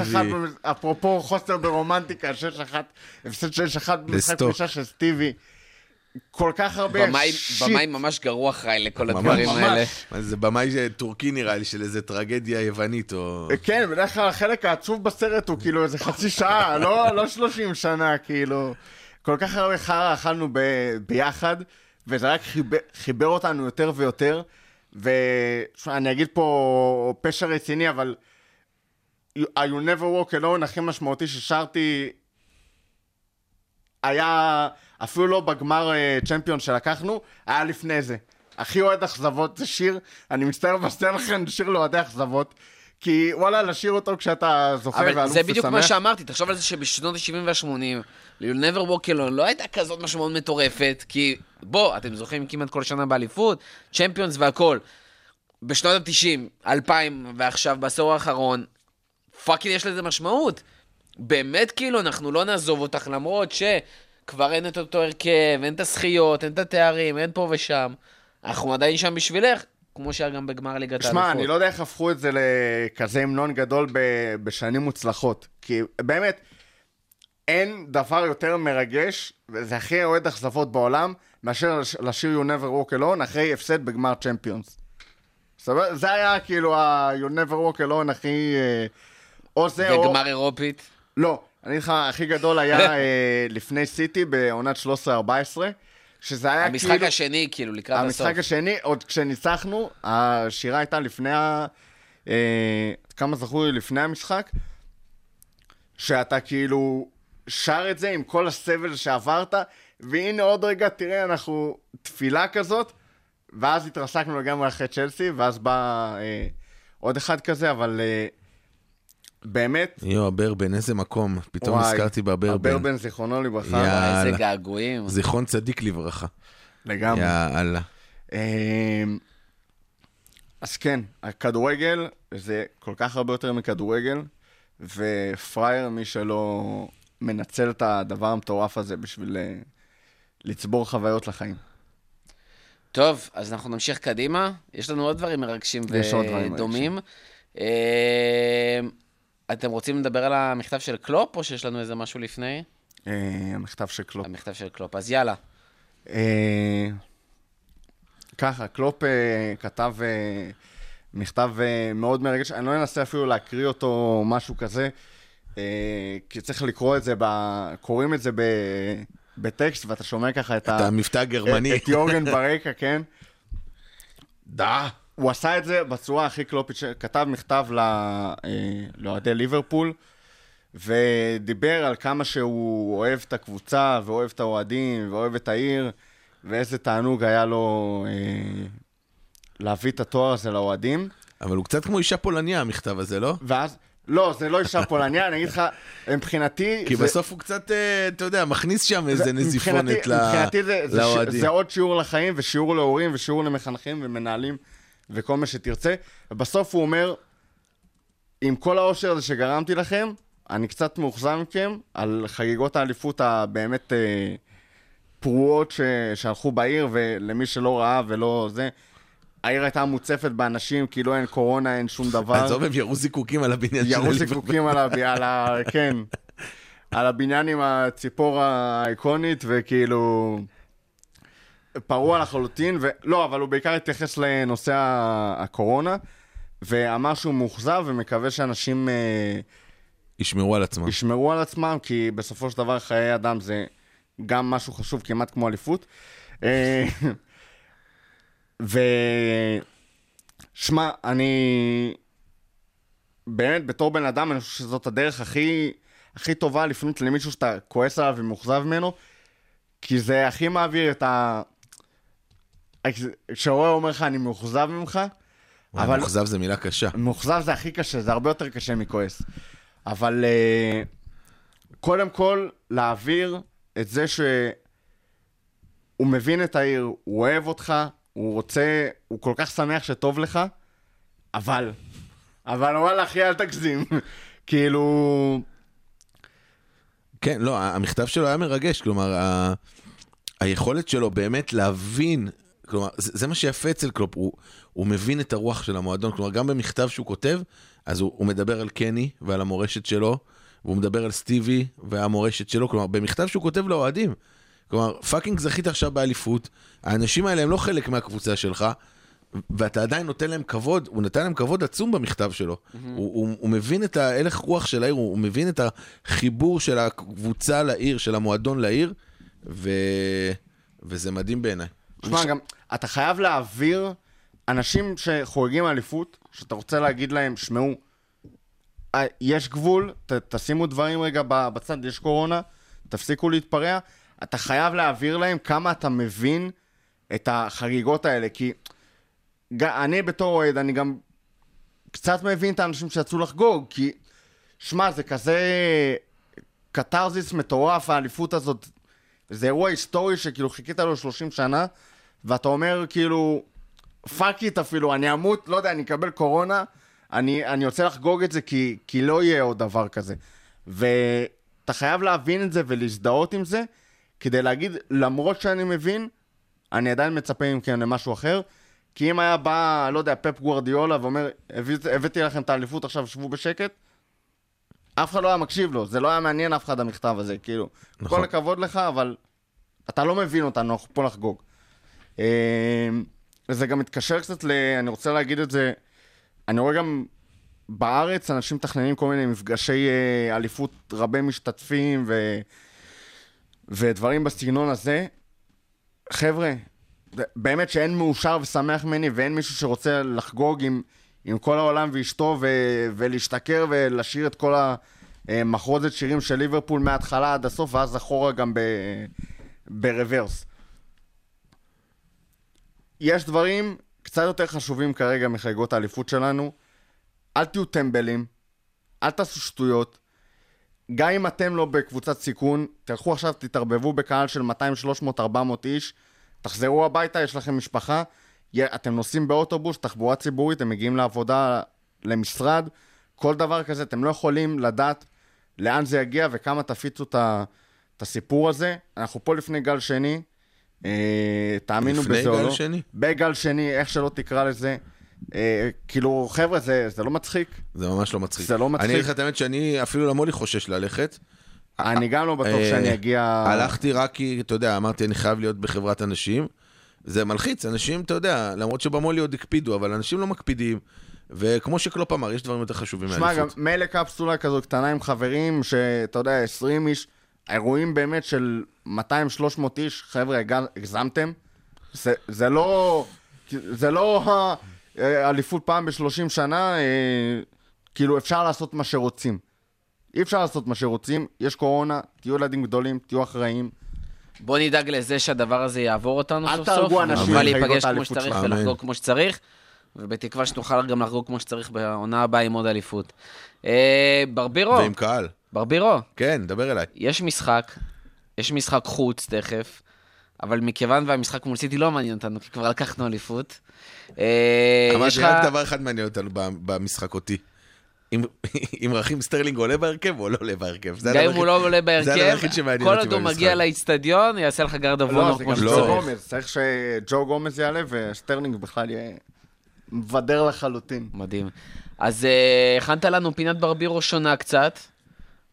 אפרופו חוסר ברומנטיקה, שש אחת, הפסד שש אחת במשחק לסטוק. פרישה של סטיבי. כל כך הרבה במאי- שיט. במאי ממש גרוע אחראי לכל ממש. הדברים ממש. האלה. מה זה במאי טורקי נראה לי, של איזה טרגדיה יוונית, או... כן, בדרך כלל החלק העצוב בסרט הוא כאילו איזה חצי שעה, [laughs] לא, לא 30 שנה, כאילו. כל כך הרבה חרא אכלנו ב- ביחד, וזה רק חיבר, חיבר אותנו יותר ויותר. ואני אגיד פה פשע רציני, אבל You You never walk alone הכי משמעותי ששרתי היה אפילו לא בגמר צ'מפיון שלקחנו, היה לפני זה. הכי אוהד אכזבות זה שיר, אני מצטער לבשר לכם, שיר לאוהדי אכזבות. כי וואלה, לשיר אותו כשאתה זוכה אבל ואלוף זה בדיוק מה ושמח. שאמרתי, תחשוב על זה שבשנות ה-70 וה-80, You'll never walk alone לא הייתה כזאת משמעות מטורפת, כי בוא, אתם זוכים כמעט כל שנה באליפות, צ'מפיונס והכל. בשנות ה-90, 2000 ועכשיו, בעשור האחרון, fucking יש לזה משמעות. באמת, כאילו, אנחנו לא נעזוב אותך, למרות שכבר אין את אותו הרכב, אין את הזכיות, אין את התארים, אין פה ושם. אנחנו עדיין שם בשבילך, כמו שהיה גם בגמר ליגת האלופות. שמע, אני לא יודע איך הפכו את זה לכזה המנון גדול ב- בשנים מוצלחות. כי באמת, אין דבר יותר מרגש, וזה הכי אוהד אכזבות בעולם, מאשר לש- לשיר You never walk alone אחרי הפסד בגמר צ'מפיונס. סבבה? זה היה כאילו ה-You never walk alone הכי... אה, או זה או... וגמר אירופית. לא, אני אגיד לך, הכי גדול היה [laughs] אה, לפני סיטי בעונת 13-14, שזה היה המשחק כאילו... השני, כאילו, לקראת הסוף. המשחק השני, עוד כשניצחנו, השירה הייתה לפני ה... אה, כמה זכור לי לפני המשחק, שאתה כאילו שר את זה עם כל הסבל שעברת, והנה עוד רגע, תראה, אנחנו תפילה כזאת, ואז התרסקנו לגמרי אחרי צ'לסי, ואז בא אה, עוד אחד כזה, אבל אה, באמת, יואו, הברבן, איזה מקום. פתאום וואי, נזכרתי בברבן. הברבן, זיכרונו לברכה, יאללה. איזה געגועים. זיכרון צדיק לברכה. לגמרי. יאללה. אמ, אז כן, הכדורגל זה כל כך הרבה יותר מכדורגל, ופרייר, מי שלא מנצל את הדבר המטורף הזה בשביל אה, לצבור חוויות לחיים. טוב, אז אנחנו נמשיך קדימה. יש לנו עוד דברים מרגשים יש עוד דברים ודומים. אתם רוצים לדבר על המכתב של קלופ, או שיש לנו איזה משהו לפני? אה, המכתב של קלופ. המכתב של קלופ. אז יאללה. אה, ככה, קלופ אה, כתב מכתב מאוד מרגש, אני לא אנסה אפילו להקריא אותו או משהו כזה, כי צריך לקרוא את זה. קוראים את זה ב... בטקסט, ואתה שומע ככה את, את המבטא הגרמני. את, את יורגן ברקע, כן? דה. הוא עשה את זה בצורה הכי קלופית, כתב מכתב אה, לאוהדי ליברפול, ודיבר על כמה שהוא אוהב את הקבוצה, ואוהב את האוהדים, ואוהב את העיר, ואיזה תענוג היה לו אה, להביא את התואר הזה לאוהדים. אבל הוא קצת כמו אישה פולניה, המכתב הזה, לא? ואז, לא, זה לא אישה פולניה, אני אגיד לך, מבחינתי... כי זה- בסוף הוא קצת, אה, אתה יודע, מכניס שם איזה זה- נזיפונת מבחינתי- ל- מבחינתי זה, זה, ש, לאוהדים. זה עוד שיעור לחיים, ושיעור להורים, ושיעור למחנכים ומנהלים, וכל מה שתרצה. ובסוף הוא אומר, עם כל העושר הזה שגרמתי לכם, אני קצת מאוכזב מכם על חגיגות האליפות הבאמת אה, פרועות ש, שהלכו בעיר, ולמי שלא ראה ולא זה, העיר הייתה מוצפת באנשים, כאילו אין קורונה, אין שום דבר. עזוב, הם ירו זיקוקים על הבניין של ירו. זיקוקים. על ה... כן, על הבניין עם הציפור האיקונית, וכאילו... פרוע לחלוטין, ולא, אבל הוא בעיקר התייחס לנושא הקורונה, ואמר שהוא מאוכזב ומקווה שאנשים אה, ישמרו על עצמם. ישמרו על עצמם, כי בסופו של דבר חיי אדם זה גם משהו חשוב כמעט כמו אליפות. אה, [laughs] ו... שמע, אני... באמת, בתור בן אדם, אני חושב שזאת הדרך הכי, הכי טובה לפנות למישהו שאתה כועס עליו ומאוכזב ממנו, כי זה הכי מעביר את ה... כשהורה אומר לך, אני מאוכזב ממך, אבל- מאוכזב זה מילה קשה. מאוכזב זה הכי קשה, זה הרבה יותר קשה מכועס. אבל uh, קודם כל, להעביר את זה שהוא מבין את העיר, הוא אוהב אותך, הוא רוצה, הוא כל כך שמח שטוב לך, אבל, אבל וואלה, אחי, אל תגזים. [laughs] כאילו, כן, לא, המכתב שלו היה מרגש, כלומר, ה... היכולת שלו באמת להבין, כלומר, זה, זה מה שיפה אצל קלופ, הוא, הוא מבין את הרוח של המועדון, כלומר, גם במכתב שהוא כותב, אז הוא, הוא מדבר על קני ועל המורשת שלו, והוא מדבר על סטיבי והמורשת שלו, כלומר, במכתב שהוא כותב לאוהדים. כלומר, fucking זכית עכשיו באליפות, האנשים האלה הם לא חלק מהקבוצה שלך, ואתה עדיין נותן להם כבוד, הוא נתן להם כבוד עצום במכתב שלו. Mm-hmm. הוא, הוא, הוא מבין את ההלך רוח של העיר, הוא, הוא מבין את החיבור של הקבוצה לעיר, של המועדון לעיר, ו... וזה מדהים בעיניי. תשמע, גם, אתה חייב להעביר אנשים שחוגגים אליפות, שאתה רוצה להגיד להם, שמעו, אה, יש גבול, ת, תשימו דברים רגע בצד, יש קורונה, תפסיקו להתפרע. אתה חייב להעביר להם כמה אתה מבין את החגיגות האלה, כי אני בתור אוהד, אני גם קצת מבין את האנשים שיצאו לחגוג, כי, שמע, זה כזה קתרזיס מטורף, האליפות הזאת. זה אירוע היסטורי שכאילו חיכית לו 30 שנה, ואתה אומר כאילו, fuck it אפילו, אני אמות, לא יודע, אני אקבל קורונה, אני, אני רוצה לחגוג את זה כי, כי לא יהיה עוד דבר כזה. ואתה חייב להבין את זה ולהזדהות עם זה, כדי להגיד, למרות שאני מבין, אני עדיין מצפה מכם למשהו אחר. כי אם היה בא, לא יודע, פפ גוורדיולה ואומר, "הביא- הבאתי לכם את האליפות, עכשיו שבו בשקט, אף אחד לא היה מקשיב לו, זה לא היה מעניין אף אחד המכתב הזה, כאילו. נכון. כל הכבוד לך, אבל אתה לא מבין אותנו, אנחנו פה לחגוג. אה, וזה גם מתקשר קצת ל... אני רוצה להגיד את זה, אני רואה גם בארץ אנשים מתכננים כל מיני מפגשי אה, אליפות רבי משתתפים ו... ודברים בסגנון הזה. חבר'ה, באמת שאין מאושר ושמח ממני ואין מישהו שרוצה לחגוג עם, עם כל העולם ואשתו, ו- ולהשתכר ולשיר את כל המחרוזת שירים של ליברפול מההתחלה עד הסוף, ואז אחורה גם ב- ברוורס. יש דברים קצת יותר חשובים כרגע מחגיגות האליפות שלנו. אל תהיו טמבלים, אל תעשו שטויות. גם אם אתם לא בקבוצת סיכון, תלכו עכשיו, תתערבבו בקהל של 200, 300, 400 איש, תחזרו הביתה, יש לכם משפחה, אתם נוסעים באוטובוס, תחבורה ציבורית, אתם מגיעים לעבודה, למשרד, כל דבר כזה, אתם לא יכולים לדעת לאן זה יגיע וכמה תפיצו את הסיפור הזה. אנחנו פה לפני גל שני, תאמינו לפני בזה או גל לא. שני? בגל שני, איך שלא תקרא לזה. אה, כאילו, חבר'ה, זה, זה לא מצחיק. זה ממש לא מצחיק. זה לא מצחיק. אני אגיד לך את האמת שאני, אפילו למולי חושש ללכת. אני גם לא בטוח אה, שאני אגיע... הלכתי רק כי, אתה יודע, אמרתי, אני חייב להיות בחברת אנשים. זה מלחיץ, אנשים, אתה יודע, למרות שבמולי עוד הקפידו, אבל אנשים לא מקפידים. וכמו שקלופ אמר, יש דברים יותר חשובים שמע, גם. מילא קפסולה כזו קטנה עם חברים, שאתה יודע, 20 איש, אירועים באמת של 200-300 איש, חבר'ה, הגזמתם. זה, זה לא... זה לא האליפות פעם ב-30 שנה, אה, כאילו אפשר לעשות מה שרוצים. אי אפשר לעשות מה שרוצים, יש קורונה, תהיו ילדים גדולים, תהיו אחראים. בוא נדאג לזה שהדבר הזה יעבור אותנו אל סוף סוף. תהרגו אנשים נוכל להיפגש כמו שצריך. ולחגוג כמו שצריך, ובתקווה שנוכל גם לחגוג כמו שצריך בעונה הבאה עם עוד אליפות. אה, ברבירו, ועם קהל. ברבירו, כן, דבר אליי. יש משחק, יש משחק חוץ תכף, אבל מכיוון והמשחק מול סיטי לא מעניין אותנו, כי כבר לקחנו אליפות. אה, אמרתי, לך... רק דבר אחד מעניין אותנו במשחק אותי. [laughs] אם- רכים סטרלינג עולה בהרכב או לא עולה בהרכב. זה גם אם הוא לא עולה בהרכב, כל עוד הוא. מגיע לאיצטדיון, יעשה לך גרדה לא, וולנר זה כמו שצריך. צריך שג'ו גומז יעלה וסטרלינג בכלל יהיה מבדר לחלוטין. מדהים. אז אה, הכנת לנו פינת ברבירו שונה קצת,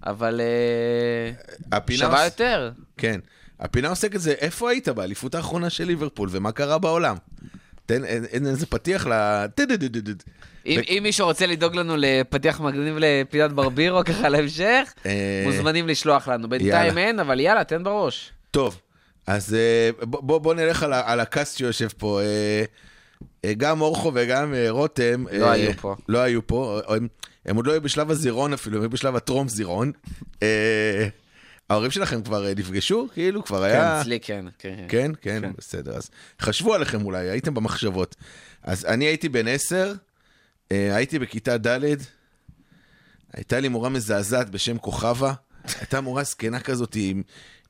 אבל אה, הפינה שווה עוש- יותר. כן. הפינה עוסקת זה, איפה היית באליפות האחרונה של ליברפול, ומה קרה בעולם? תן איזה פתיח ל... אם מישהו רוצה לדאוג לנו לפתיח מגניב לפינת ברבירו ככה להמשך, אה, מוזמנים לשלוח לנו. בינתיים. אין, אבל יאללה, תן בראש. טוב, אז אה, בוא, נלך על, ה- על הכס שיושב פה. גם אורחו וגם רותם. לא היו פה. לא היו פה. הם, עוד לא היו בשלב הזירון אפילו, הם היו בשלב הטרום זירון. אה, ההורים שלכם כבר אה, נפגשו? כאילו, כבר היה... אצלי כן, כן. כן, כן, בסדר. אז חשבו עליכם אולי, הייתם במחשבות. אז אני הייתי בן עשר, אה, הייתי בכיתה ד', הייתה לי מורה מזעזעת בשם כוכבה. הייתה מורה זקנה כזאת עם,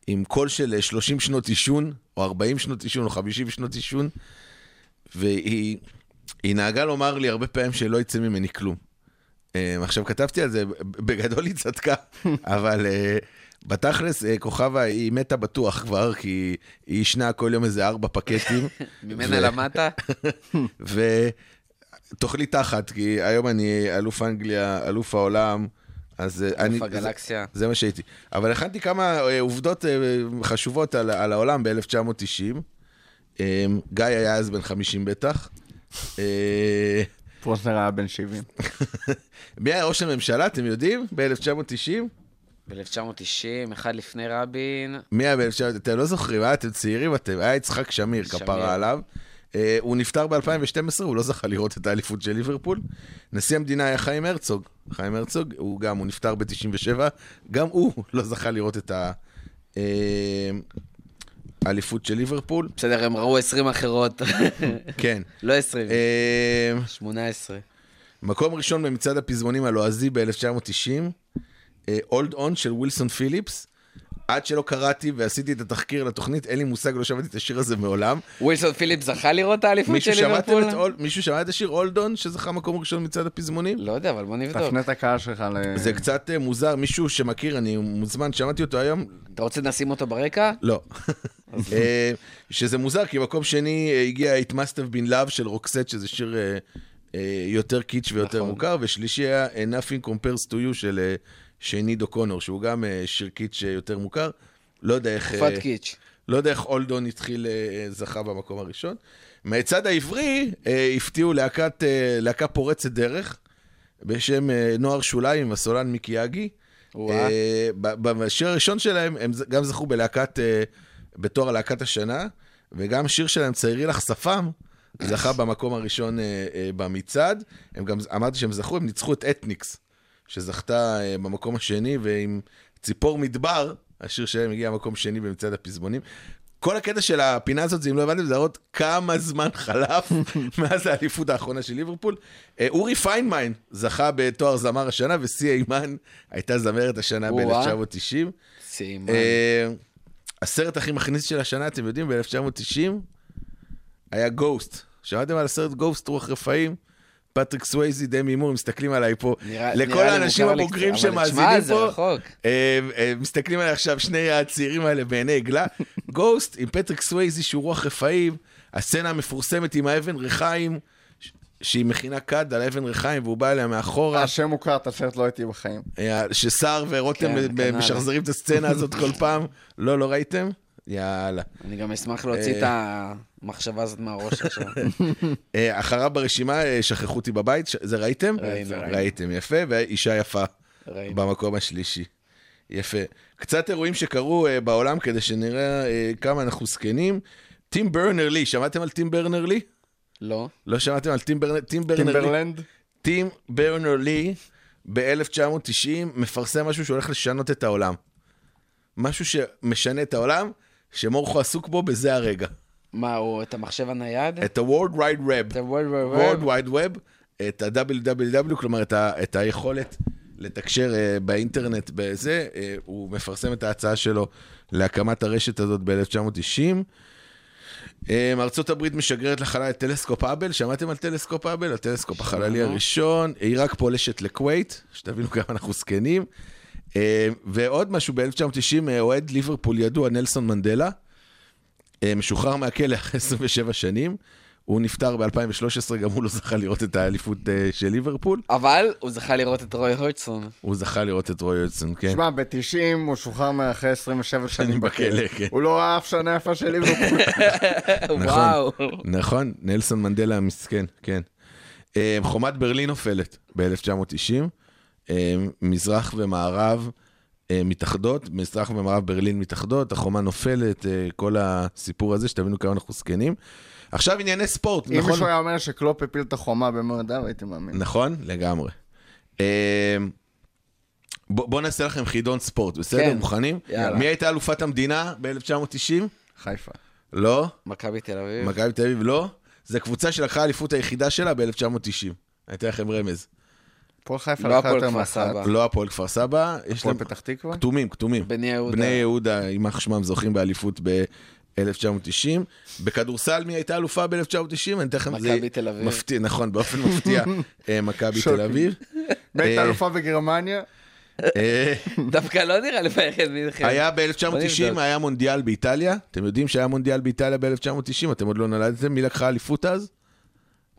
עם קול של אה, 30 שנות עישון, או 40 שנות עישון, או 50 שנות עישון, והיא היא נהגה לומר לי הרבה פעמים שלא יצא ממני כלום. אה, עכשיו, כתבתי על זה, בגדול היא צדקה, [laughs] אבל אה, בתכלס, אה, כוכבה, היא מתה בטוח כבר, כי היא ישנה כל יום איזה ארבע פקטים. [laughs] ממנה למדת? ותאכלי תחת, כי היום אני אלוף אנגליה, אלוף העולם, אז אה, אני... אלוף הגלקסיה. זה, זה מה שהייתי. אבל הכנתי כמה עובדות חשובות על, על העולם ב-1990. אה, גיא היה אז בן 50 בטח. פרוסנר היה בן 70. [laughs] מי היה ראש הממשלה, אתם יודעים? ב-1990? ב-1990, אחד לפני רבין. מי היה ב-1990? אתם לא זוכרים, אה? אתם צעירים אתם. היה יצחק שמיר, שמיר. כפרה עליו. אה, הוא נפטר ב-2012, הוא לא זכה לראות את האליפות של ליברפול. נשיא המדינה היה חיים הרצוג. חיים הרצוג, הוא גם, הוא נפטר ב-97, גם הוא [laughs] לא זכה לראות את ה- אה, האליפות של ליברפול. בסדר, הם ראו 20 אחרות. [laughs] כן. לא 20, אה, 18. מקום ראשון במצעד הפזמונים הלועזי ב-1990, אולד און של ווילסון פיליפס. עד שלא קראתי ועשיתי את התחקיר לתוכנית, אין לי מושג, לא שמעתי את השיר הזה מעולם. ווילסון פיליפ זכה לראות את האליפות של ליברפול? מישהו שמע את השיר אולד און, שזכה מקום ראשון מצעד הפזמונים? לא יודע, אבל בוא נבדוק. תפנה את הקהל שלך ל... זה קצת אה, מוזר, מישהו שמכיר, אני מוזמן, שמעתי אותו היום, אתה רוצה לשים אותו ברקע? לא. אה, שזה מוזר, כי מקום שני אה, הגיע It Must Have Been Love של רוקסט, שזה שיר יותר קיץ' ויותר נכון. מוכר, ושלישי היה Nothing Compares to You של אה, שני דוקונור, שהוא גם אה, שיר קיץ' אה, יותר מוכר. לא יודע איך... תקופת אה, קיץ'. לא יודע איך אולדון התחיל, זכה במקום הראשון. מהצד העברי הפתיעו להקת, להקה פורצת דרך בשם נוער שוליים הסולן מיקי יגי. ב- בשיר הראשון שלהם הם גם זכו בלהקת, בתואר להקת השנה, וגם שיר שלהם ציירי לך שפם, זכה במקום הראשון במצעד. הם גם, אמרתי שהם זכו, הם ניצחו את אתניקס, שזכתה אה, במקום השני, ועם ציפור מדבר, השיר שלהם הגיע למקום שני במצעד הפזמונים. כל הקטע של הפינה הזאת, זה אם לא הבנתם, זה להראות כמה זמן חלף [laughs] מאז האליפות האחרונה של ליברפול. אה, אורי פיינמן זכה בתואר זמר השנה, וסי היימן הייתה זמרת השנה או-אה. ב-1990. סי היימן. אה, הסרט הכי מכניס של השנה, אתם יודעים, ב-1990, היה Ghost. שמעתם על הסרט Ghost, רוח רפאים? פטריק סווייזי, דמי מור, מסתכלים עליי פה. נראה- לכל נראה האנשים הבוגרים אבל שמאזינים פה, רחוק. אה, אה, מסתכלים עליי עכשיו שני הצעירים האלה בעיני עגלה. [laughs] Ghost עם פטריק סווייזי שהוא רוח רפאים, הסצנה המפורסמת עם האבן ריחיים, שהיא מכינה כד על האבן ריחיים והוא בא אליה מאחורה. השם מוכר, את הסרט לא הייתי בחיים. אה, שסער ורותם כן, ב- כנ"ל. משחזרים את הסצנה הזאת כל [laughs] פעם. לא, לא ראיתם? יאללה. אני גם אשמח להוציא את המחשבה הזאת מהראש עכשיו. [laughs] אה, אחריו ברשימה, אה, שכחו אותי בבית, זה ראיתם? ראינו. ראיתם, יפה, ואישה יפה ראינו. במקום השלישי. יפה. קצת אירועים שקרו אה, בעולם כדי שנראה אה, כמה אנחנו זקנים. טים ברנרס לי, שמעתם על טים ברנרס לי? לא? לא שמעתם על טים ברנרס טים ברנרס לי? טימברלנד? טים ברנרס לי ב-1990 מפרסם משהו שהולך לשנות את העולם. משהו שמשנה את העולם, שמורכו עסוק בו בזה הרגע. מה, הוא את המחשב הנייד? את ה-World Wide Web. את ה-World World Wide Web? Wide Web, את ה-WWW, כלומר את, ה, את היכולת לתקשר uh, באינטרנט בזה, uh, הוא מפרסם את ההצעה שלו להקמת הרשת הזאת ב-1990. Um, ארצות הברית משגרת לחלל את טלסקופ האבל, שמעתם על טלסקופ האבל? הטלסקופ החללי. הראשון, עיראק פולשת לכווית, שתבינו כמה אנחנו זקנים. Um, ועוד משהו, ב-1990 uh, אוהד ליברפול ידוע, נלסון מנדלה, אה, משוחרר מהכלא אחרי 27 שנים. הוא נפטר ב-2013, גם הוא לא זכה לראות את האליפות אה, של ליברפול. אבל הוא זכה לראות את רוי הורצון. הוא זכה לראות את רוי אולסון, כן. תשמע, ב-90 הוא שוחרר מאחרי 27 שנים בכלא. כן. הוא לא ראה אף שנה יפה של ליברפול. [laughs] וואו. נכון, נלסון מנדלה המסכן, כן. אה, חומת ברלין נופלת ב-1990. אה, מזרח ומערב אה, מתאחדות, מזרח ומערב ברלין מתאחדות, החומה נופלת, אה, כל הסיפור הזה, שתבינו כמה אנחנו זקנים. עכשיו ענייני ספורט, אם נכון? מישהו היה אומר שקלופ הפיל את החומה במועדיו, הייתי מאמין. נכון, לגמרי. אה, בוא, בוא נעשה לכם חידון ספורט, בסדר? כן. מוכנים? יאללה. מי הייתה אלופת המדינה ב-1990? חיפה. לא. מכבי תל אביב. מכבי תל אביב לא. זו קבוצה שלקחה האליפות היחידה שלה ב-1990. אני אתן לכם רמז. הפועל חיפה לא לקחה הפועל יותר כפר מאחת. סבא. לא הפועל כפר סבא. יש להם פתח תקווה? כתומים, כתומים. בני יהודה. בני יהודה, יימח שמם, זוכים באליפות ב-1990. בכדורסל מי הייתה אלופה ב-1990? אני אתן לכם... זה מכבי תל אביב. מפתיע, נכון, באופן מפתיע, [laughs] אה, מכבי תל. אביב. [laughs] בית אה, האלופה בגרמניה? אה, [laughs] דווקא לא נראה לי באיירן מינכן. היה בוא ב-1990, נבדוק. היה מונדיאל באיטליה. אתם יודעים שהיה מונדיאל באיטליה ב-1990? אתם עוד לא נולדתם? מי לקחה אליפות אז?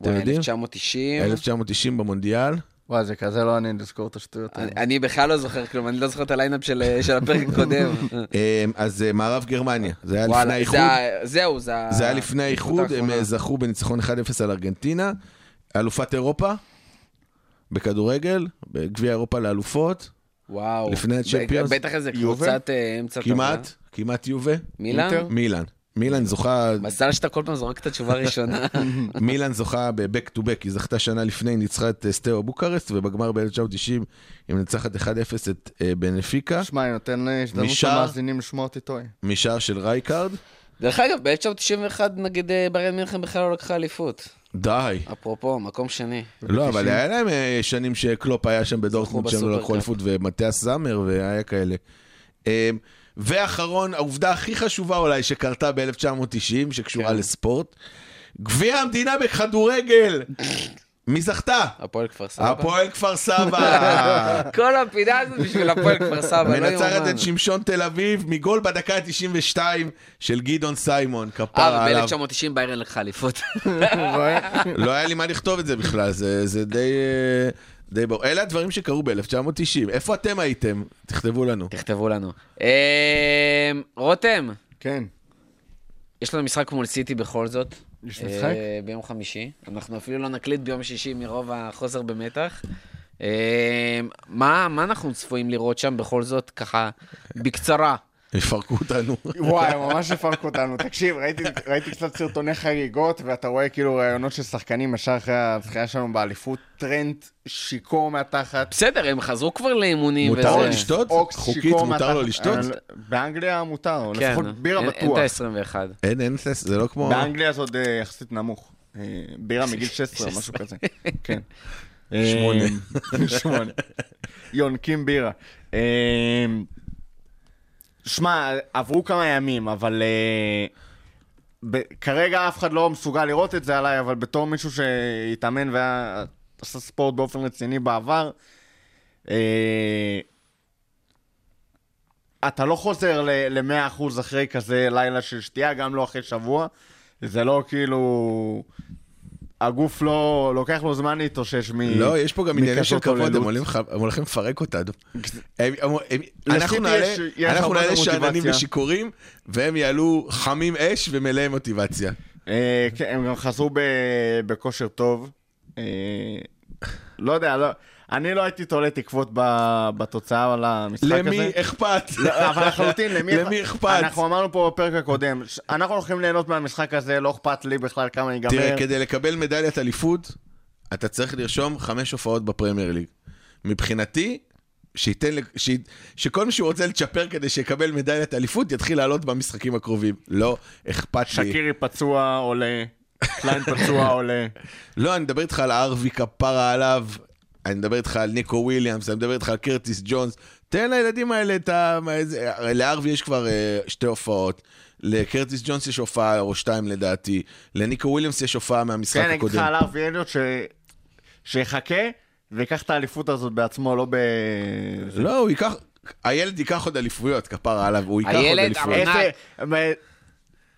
אתם יודעים? 1990. 1990 במונדיאל. וואי, זה כזה לא אני לזכור את השטויות האלה. אני- בכלל לא זוכר כלום, אני לא זוכר את ה lineup של של הפרק הקודם. אה, אז אה, מערב גרמניה, זה היה לפני האיחוד. זהו, זה ה... זה היה לפני האיחוד, הם. אה, זכו בניצחון 1-0 על ארגנטינה. אלופת אירופה, בכדורגל, בגביע אירופה לאלופות, וואו. לפני הצ'מפיונס. בטח איזה? קבוצת אה, אמצע טבלה. כמעט, כמעט יובה. מילאן? מילאן. מילאן זוכה, מזל שאתה כל פעם זורק את התשובה הראשונה. [laughs] מילאן זוכה ב-back to back, היא זכתה שנה לפני, ניצחה את אה, סטאו בוקרסט, ובגמר ב-1990 היא מנצחת 1-0 את אה, בנפיקה, שמע, אני נותן אה, הזדמנות למאזינים לשמוע אותי טועה. משער של רייקארד. דרך אגב, ב-1991 נגיד באיירן מינכן בכלל לא לקחה אליפות. די. אפרופו, מקום שני. לא, אבל היה להם שנים שקלופ היה שם בדורטמונד, שהם לא לקחו. אליפות, ומתיאס זאמר, והיה כאלה. אה, ואחרון, העובדה הכי חשובה אולי שקרתה ב-1990, שקשורה כן. לספורט, גביע המדינה בכדורגל! מי זכתה? הפועל כפר סבא. הפועל כפר [laughs] סבא! כל הפינה הזאת בשביל הפועל כפר סבא, לא יאומן. את שמשון תל אביב מגול בדקה ה-92 של גדעון סיימון, אה, כפרה עליו. ב-1990 ביירן לקחה אליפות. [laughs] לא היה לי מה לכתוב את זה בכלל, זה, זה די, אה, די ברור. אלה הדברים שקרו ב-1990. איפה אתם הייתם? תכתבו לנו. תכתבו לנו. אה, רותם, כן. יש לנו משחק מול סיטי בכל זאת. יש אה, משחק? ביום חמישי. אנחנו אפילו לא נקליט ביום שישי מרוב החוסר במתח. אה, מה מה אנחנו צפויים לראות שם בכל זאת, ככה, בקצרה? יפרקו אותנו. וואי, ממש יפרק אותנו. תקשיב, ראיתי, ראיתי קצת סרטוני חגיגות, ואתה רואה כאילו ראיונות של שחקנים ישר אחרי הזכייה שלנו באליפות, טרנד שיכור מהתחת. בסדר, הם חזרו כבר לאימונים. מותר לו וזה- לשתות? אוקס חוקית מותר לו. לשתות? אה, באנגליה מותר, כן, לפחות בירה אין- אין בטוח. את ה-21. אין, אין, זה לא כמו... באנגליה זה עוד אה, יחסית נמוך. אה, בירה [laughs] מגיל 16, משהו כזה. כן. שמונה. שמונה. [laughs] יונקים בירה. שמע, עברו כמה ימים, אבל אה, ב- כרגע אף אחד לא מסוגל לראות את זה עליי, אבל בתור מישהו שהתאמן ועשה ספורט באופן רציני בעבר, אה, אתה לא חוזר ל-100% אחרי כזה לילה של שתייה, גם לא אחרי שבוע. זה לא כאילו... הגוף לא... לוקח לו זמן להתאושש מ... לא, יש פה גם עניינים של כבוד, הם הולכים לפרק אותנו. אנחנו נעלה שאננים. ושיכורים, והם יעלו חמים אש ומלאי מוטיבציה. אה, כן, הם גם חזרו בכושר טוב. אה, לא יודע, לא, אני לא הייתי תולה תקוות בתוצאה על המשחק הזה. למי אכפת? לא, אבל לחלוטין, למי, למי אכפת? אנחנו אמרנו פה בפרק הקודם, אנחנו הולכים ליהנות מהמשחק הזה, לא אכפת לי בכלל כמה ייגמר. תראה, כדי לקבל מדליית אליפות, אתה צריך לרשום חמש הופעות בפרמייר ליג. מבחינתי, שייתן, ש... שכל מי שרוצה לצ'פר כדי שיקבל מדליית אליפות, יתחיל לעלות במשחקים הקרובים. לא אכפת לי. שקירי פצוע עולה, קליין פצוע עולה. [laughs] לא, אני מדבר איתך על הארווי כפרה עליו, אני מדבר איתך על נקו וויליאמס, אני מדבר איתך על קרטיס ג'ונס. תן לילדים האלה את ה... להארווי יש כבר אה, שתי הופעות. לקרטיס ג'ונס יש הופעה או שתיים לדעתי, לנקו וויליאמס יש הופעה מהמשחק כן, אני אגיד לך הקודם. על הארווי אליוט ש- שיחכה ויקח את האליפות הזאת בעצמו, לא ב... לא, הוא ייקח, הילד ייקח עוד אליפויות, כפרה עליו, הוא ייקח עוד הילד, אליפויות. אבל- איזה...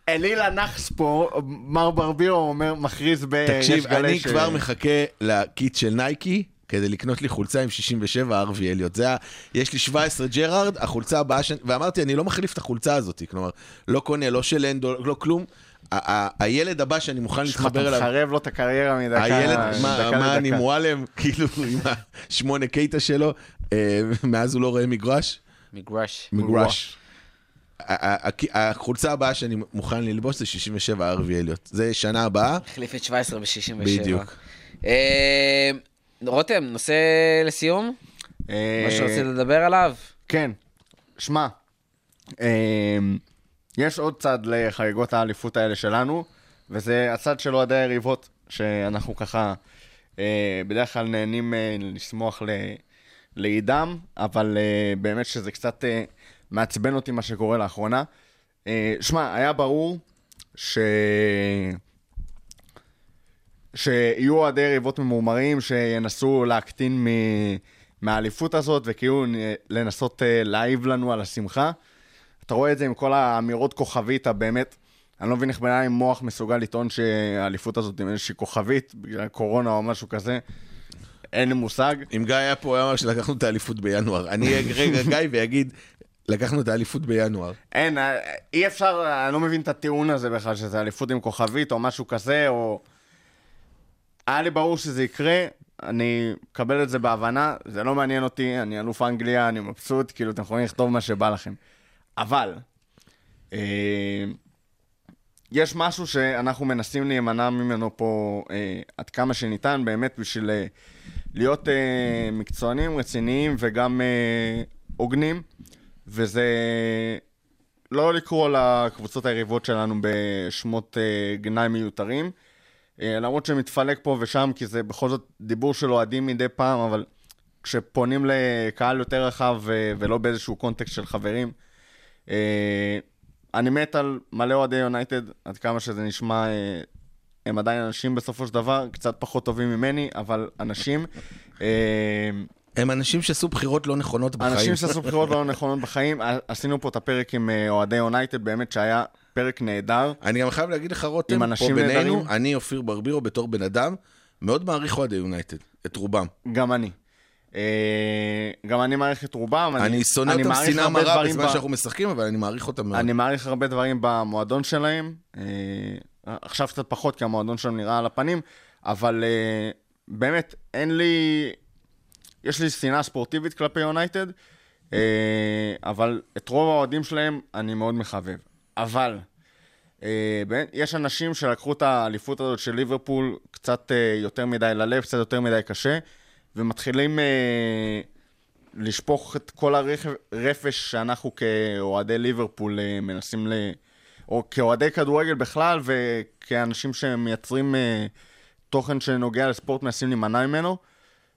אליל הנאחס פה, מר ברבירו אומר, מכריז ב... תקשיב, יש גלי אני ש- כבר מחכה לקיט של נייקי. כדי לקנות לי חולצה עם 67 ארווי אליוט. זה ה... יש לי 17 ג'רארד, החולצה הבאה ש... ואמרתי, אני לא מחליף את החולצה הזאת. כלומר, לא קונה, לא של אנדו, לא כלום. הילד הבא שאני מוכן להתחבר אתה אליו, מחרב לו את הקריירה מדקה הילד, מה, אני לדקה. מועלם, [laughs] כאילו, עם השמונה קייטה שלו, אה, מאז הוא לא רואה מגרש. מגרש. מגרש. החולצה הבאה שאני מוכן ללבוש זה 67 ארווי אליוט. זה שנה הבאה, החליף את 17 ב-67. בדיוק. רותם, נושא לסיום? אה, מה שרצית לדבר עליו? כן. שמע, אמ, יש עוד צד לחגיגות האליפות האלה שלנו, וזה הצד של אוהדי היריבות, שאנחנו ככה אה, בדרך כלל נהנים אה, לשמוח ל- לאידם, אבל באמת שזה קצת מעצבן אותי מה שקורה לאחרונה. שמע, היה ברור ש... שיהיו אוהדי יריבות ממורמרים שינסו להקטין מ... מהאליפות הזאת, וכאילו לנסות אה, להעיב לנו על השמחה. אתה רואה את זה עם כל האמירות כוכבית הבאמת, אני לא מבין איך בן אדם עם מוח מסוגל לטעון שהאליפות הזאת עם איזושהי כוכבית, בגלל קורונה או משהו כזה. אין לי מושג. אם גיא היה פה, הוא היה אומר שלקחנו את האליפות בינואר. אני [laughs] רגע גיא ויגיד, לקחנו את האליפות בינואר. אין, אה, אי אפשר, אני לא מבין את הטיעון הזה בכלל, שזה אליפות עם כוכבית או משהו כזה, או... היה לי ברור שזה יקרה, אני מקבל את זה בהבנה, זה לא מעניין אותי, אני אלוף אנגליה, אני מבסוט, כאילו, אתם יכולים לכתוב מה שבא לכם. אבל, אה, יש משהו שאנחנו מנסים להימנע ממנו פה אה, עד כמה שניתן, באמת בשביל אה, להיות אה, מקצוענים, רציניים וגם אה, הוגנים, וזה לא לקרוא לקבוצות היריבות שלנו בשמות אה, גנאי מיותרים. אה, למרות שמתפלק פה ושם, כי זה בכל זאת דיבור של אוהדים מדי פעם, אבל כשפונים לקהל יותר רחב אה, ולא באיזשהו קונטקסט של חברים, אה, אני מת על מלא אוהדי יונייטד, עד כמה שזה נשמע, הם עדיין אנשים בסופו של דבר, קצת פחות טובים ממני, אבל אנשים. הם אנשים שעשו בחירות לא נכונות בחיים. אנשים שעשו בחירות לא נכונות בחיים. עשינו פה את הפרק עם אוהדי יונייטד, באמת שהיה פרק נהדר. אני גם חייב להגיד לך, רותם, פה בינינו, נהדרים. אני, אופיר ברבירו, בתור בן אדם, מאוד מעריך אוהדי יונייטד, את רובם. גם אני. אה, גם אני מעריך את רובם. אני שונא אותם שנאה הרבה מרה דברים בזמן שאנחנו משחקים, אבל אני מעריך אותם מאוד. אני מעריך הרבה דברים במועדון שלהם. אה, עכשיו קצת פחות, כי המועדון שלהם נראה על הפנים, אבל אה, באמת, אין לי... יש לי שנאה ספורטיבית כלפי יונייטד. אבל את רוב האוהדים שלהם אני מאוד מחבב. אבל, אה, יש אנשים שלקחו את האליפות הזאת של ליברפול קצת אה, יותר מדי ללב, קצת יותר מדי קשה, ומתחילים אה, לשפוך את כל הרפש שאנחנו כאוהדי ליברפול מנסים ל... או כאוהדי כדורגל בכלל, וכאנשים שמייצרים תוכן שנוגע לספורט מנסים להימנע ממנו,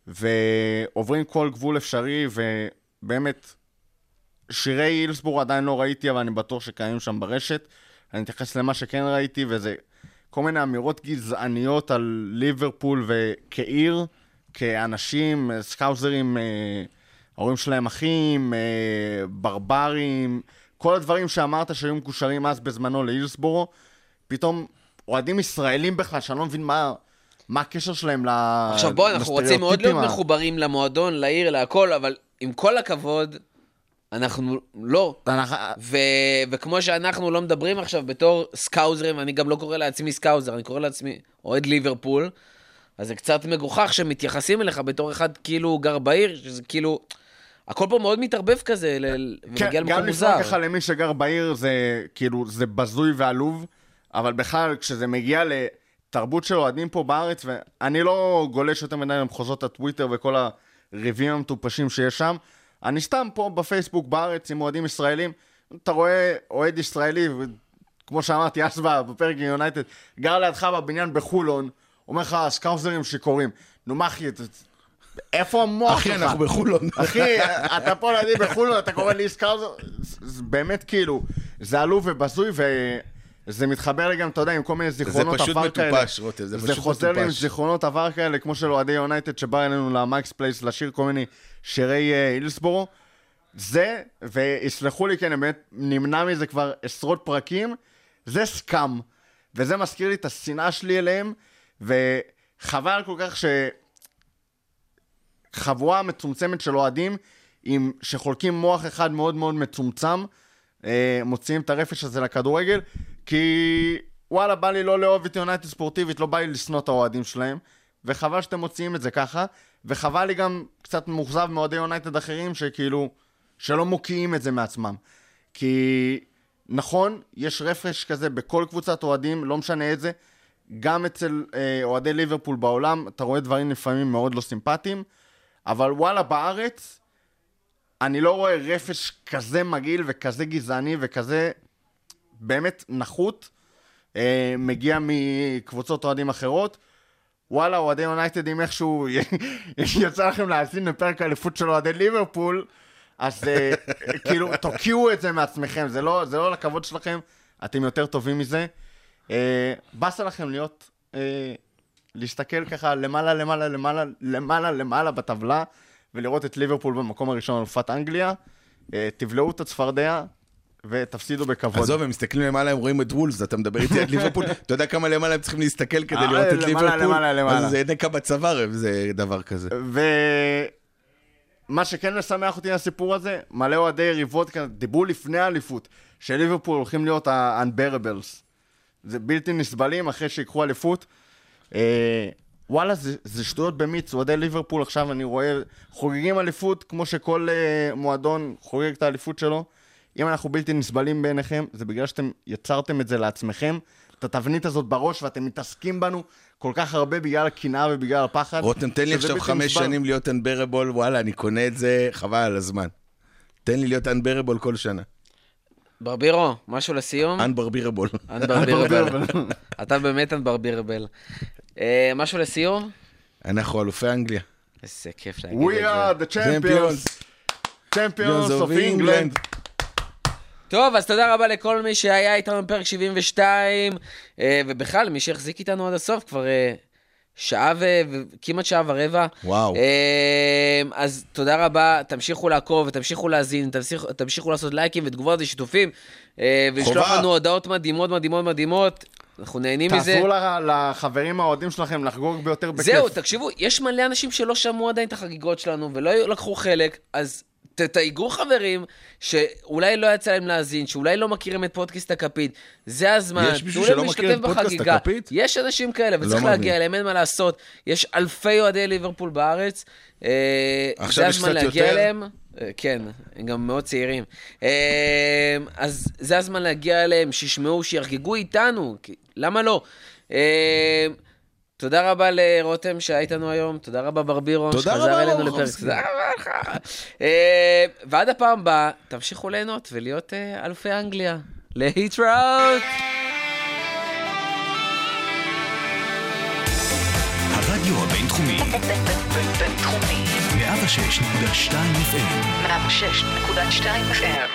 ועוברים כל גבול אפשרי, ובאמת, שירי הילסבורג עדיין לא ראיתי, אבל אני בטוח שקיימים שם ברשת. אני אתייחס למה שכן ראיתי, וזה כל מיני אמירות גזעניות על ליברפול וכעיר, כאנשים, סקאוזרים, אה, ההורים שלהם אחים, אה, ברברים, כל הדברים שאמרת שהיו מקושרים אז בזמנו להילסבורו, פתאום אוהדים ישראלים בכלל, שאני לא מבין מה, מה הקשר שלהם ל... עכשיו בוא, אנחנו רוצים מאוד להיות לסטריאוטיפים מחוברים למועדון, לעיר, להכל, אבל עם כל הכבוד, אנחנו לא. אנחנו- ו... וכמו שאנחנו לא מדברים עכשיו בתור סקאוזרים, אני גם לא קורא לעצמי סקאוזר, אני קורא לעצמי אוהד ליברפול, אז זה קצת מגוחך שמתייחסים אליך בתור אחד כאילו גר בעיר, שזה כאילו... הכל פה מאוד מתערבב כזה, ל... כן, ומגיע גם למקום לפנות מוזר. ככה למי שגר בעיר זה כאילו, זה בזוי ועלוב, אבל בכלל, כשזה מגיע לתרבות של אוהדים פה בארץ, ואני לא גולש יותר מדי למחוזות הטוויטר וכל הריבים המטופשים שיש שם, אני סתם פה בפייסבוק בארץ עם אוהדים ישראלים, אתה רואה אוהד ישראלי, ו- כמו שאמרתי אז בפרק יונייטד, גר לידך בבניין בחולון, אומר לך, סקאוזרים שיכורים. נו אתה- איפה המוח שלך? אחי, אנחנו בחולון. אחי, אתה פה לידי בחולון, אתה קורא לי סקאוזר? זה- זה באמת כאילו, זה עלוב ובזוי, וזה מתחבר לי גם, אתה יודע, עם כל מיני זיכרונות פשוט עבר כאלה. מטופש, רותם, זה זה פשוט חוזר לי עם מטופש. זיכרונות עבר כאלה, כמו של אוהדי יונייטד שבא אלינו למייקס פלייס לשיר כל מיני שירי אה, הילסבורו. זה, ויסלחו לי, כן, אני באמת נמנע מזה כבר עשרות פרקים, זה סקאם. וזה מזכיר לי את השנאה שלי אליהם, וחבל כל כך ש... חבורה מצומצמת של אוהדים עם, שחולקים מוח אחד מאוד מאוד מצומצם, אה, מוציאים את הרפש הזה לכדורגל, כי וואלה, בא לי לא לאהוב את יונייטד ספורטיבית, לא בא לי לשנוא את האוהדים שלהם, וחבל שאתם מוציאים את זה ככה, וחבל לי גם קצת מאוכזב מאוהדי יונייטד אחרים, שכאילו, שלא מוקיעים את זה מעצמם. כי נכון, יש רפש כזה בכל קבוצת אוהדים, לא משנה איזה, גם אצל אה, אוהדי ליברפול בעולם, אתה רואה דברים לפעמים מאוד לא סימפטיים, אבל וואלה, בארץ, אני לא רואה רפש כזה מגעיל וכזה גזעני וכזה באמת נחות, אה, מגיע מקבוצות אוהדים אחרות. וואלה, אוהדי יונייטדים איכשהו, [laughs] יצא לכם להאזין לפרק האליפות של אוהדי ליברפול, אז אה, [laughs] כאילו, תוקיעו את זה מעצמכם, זה לא, זה לא לכבוד שלכם, אתם יותר טובים מזה. אה, באסה לכם להיות, אה, להסתכל ככה למעלה, למעלה, למעלה, למעלה, למעלה בטבלה, ולראות את ליברפול במקום הראשון אלופת אנגליה. תבלעו את הצפרדע ותפסידו בכבוד. עזוב, הם מסתכלים למעלה, הם רואים את וולס, אתה מדבר איתי על ליברפול, [laughs] אתה יודע כמה למעלה הם צריכים להסתכל כדי אה, לראות את למעלה, ליברפול? למעלה, למעלה. אז זה דקה בצוואר, זה דבר כזה. ומה שכן משמח אותי מהסיפור הזה, מלא אוהדי יריבות כאן, דיברו לפני האליפות, שליברפול הולכים להיות ה-unbearables. זה בלתי נסבלים אחרי שיקחו אליפות. אה, וואלה, זה, זה שטויות במיץ, אוהדי ליברפול עכשיו אני רואה, חוגגים אליפות כמו שכל אה, מועדון חוגג את האליפות שלו. אם אנחנו בלתי נסבלים בעיניכם, זה בגלל שאתם יצרתם את זה לעצמכם, את התבנית הזאת בראש, ואתם מתעסקים בנו כל כך הרבה בגלל הקנאה ובגלל הפחד. רותם, תן לי עכשיו חמש נסבל. שנים להיות unbearable, וואלה, אני קונה את זה, חבל על הזמן. תן לי להיות unbearable כל שנה. ברבירו, משהו לסיום? unbarbearable. אנברבירבל. [laughs] אתה באמת אנברבירבל. אה, משהו לסיום? אנחנו אלופי אנגליה. איזה כיף להגיד We את are זה. the champions, champions of England. טוב, אז תודה רבה לכל מי שהיה איתנו בפרק 72, אה, ובכלל, מי שהחזיק איתנו עד הסוף, כבר אה, שעה ו... וכמעט שעה ורבע. וואו. אה, אז תודה רבה, תמשיכו לעקוב ותמשיכו להאזין, תמשיכו, תמשיכו לעשות לייקים ותגובות ושיתופים, ולשלוח. לנו הודעות מדהימות מדהימות מדהימות, אנחנו נהנים מזה. תעזרו לחברים האוהדים שלכם לחגוג ביותר בכיף. זהו, תקשיבו, יש מלא אנשים שלא שמעו עדיין את החגיגות שלנו ולא לקחו חלק, אז תתייגו חברים שאולי לא יצא להם להאזין, שאולי לא מכירים את פודקאסט הכפית. זה הזמן, יש מישהו שלא מכיר את פודקאסט. הכפית? יש אנשים כאלה, וצריך מאמין. להגיע אליהם, אין מה לעשות. יש אלפי אוהדי ליברפול בארץ. אה, זה הזמן להגיע. אליהם. אה, כן, הם גם מאוד צעירים. אה, אז זה הזמן להגיע אליהם, שישמעו, שיחגגו איתנו, למה לא? תודה רבה לרותם שהיה איתנו היום, תודה רבה ברבירו, תודה שחזר רבה, אלינו. לפרק. תודה רבה לך. אה, ועד הפעם הבאה, תמשיכו ליהנות ולהיות אה, אלופי אנגליה. להתראות! הרדיו הבינתחומי, בינתחומי. 106.2 FM, 106.2 FM.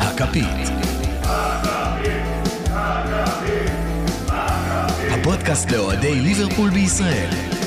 הכפית. הפודקאסט לאוהדי ליברפול בישראל.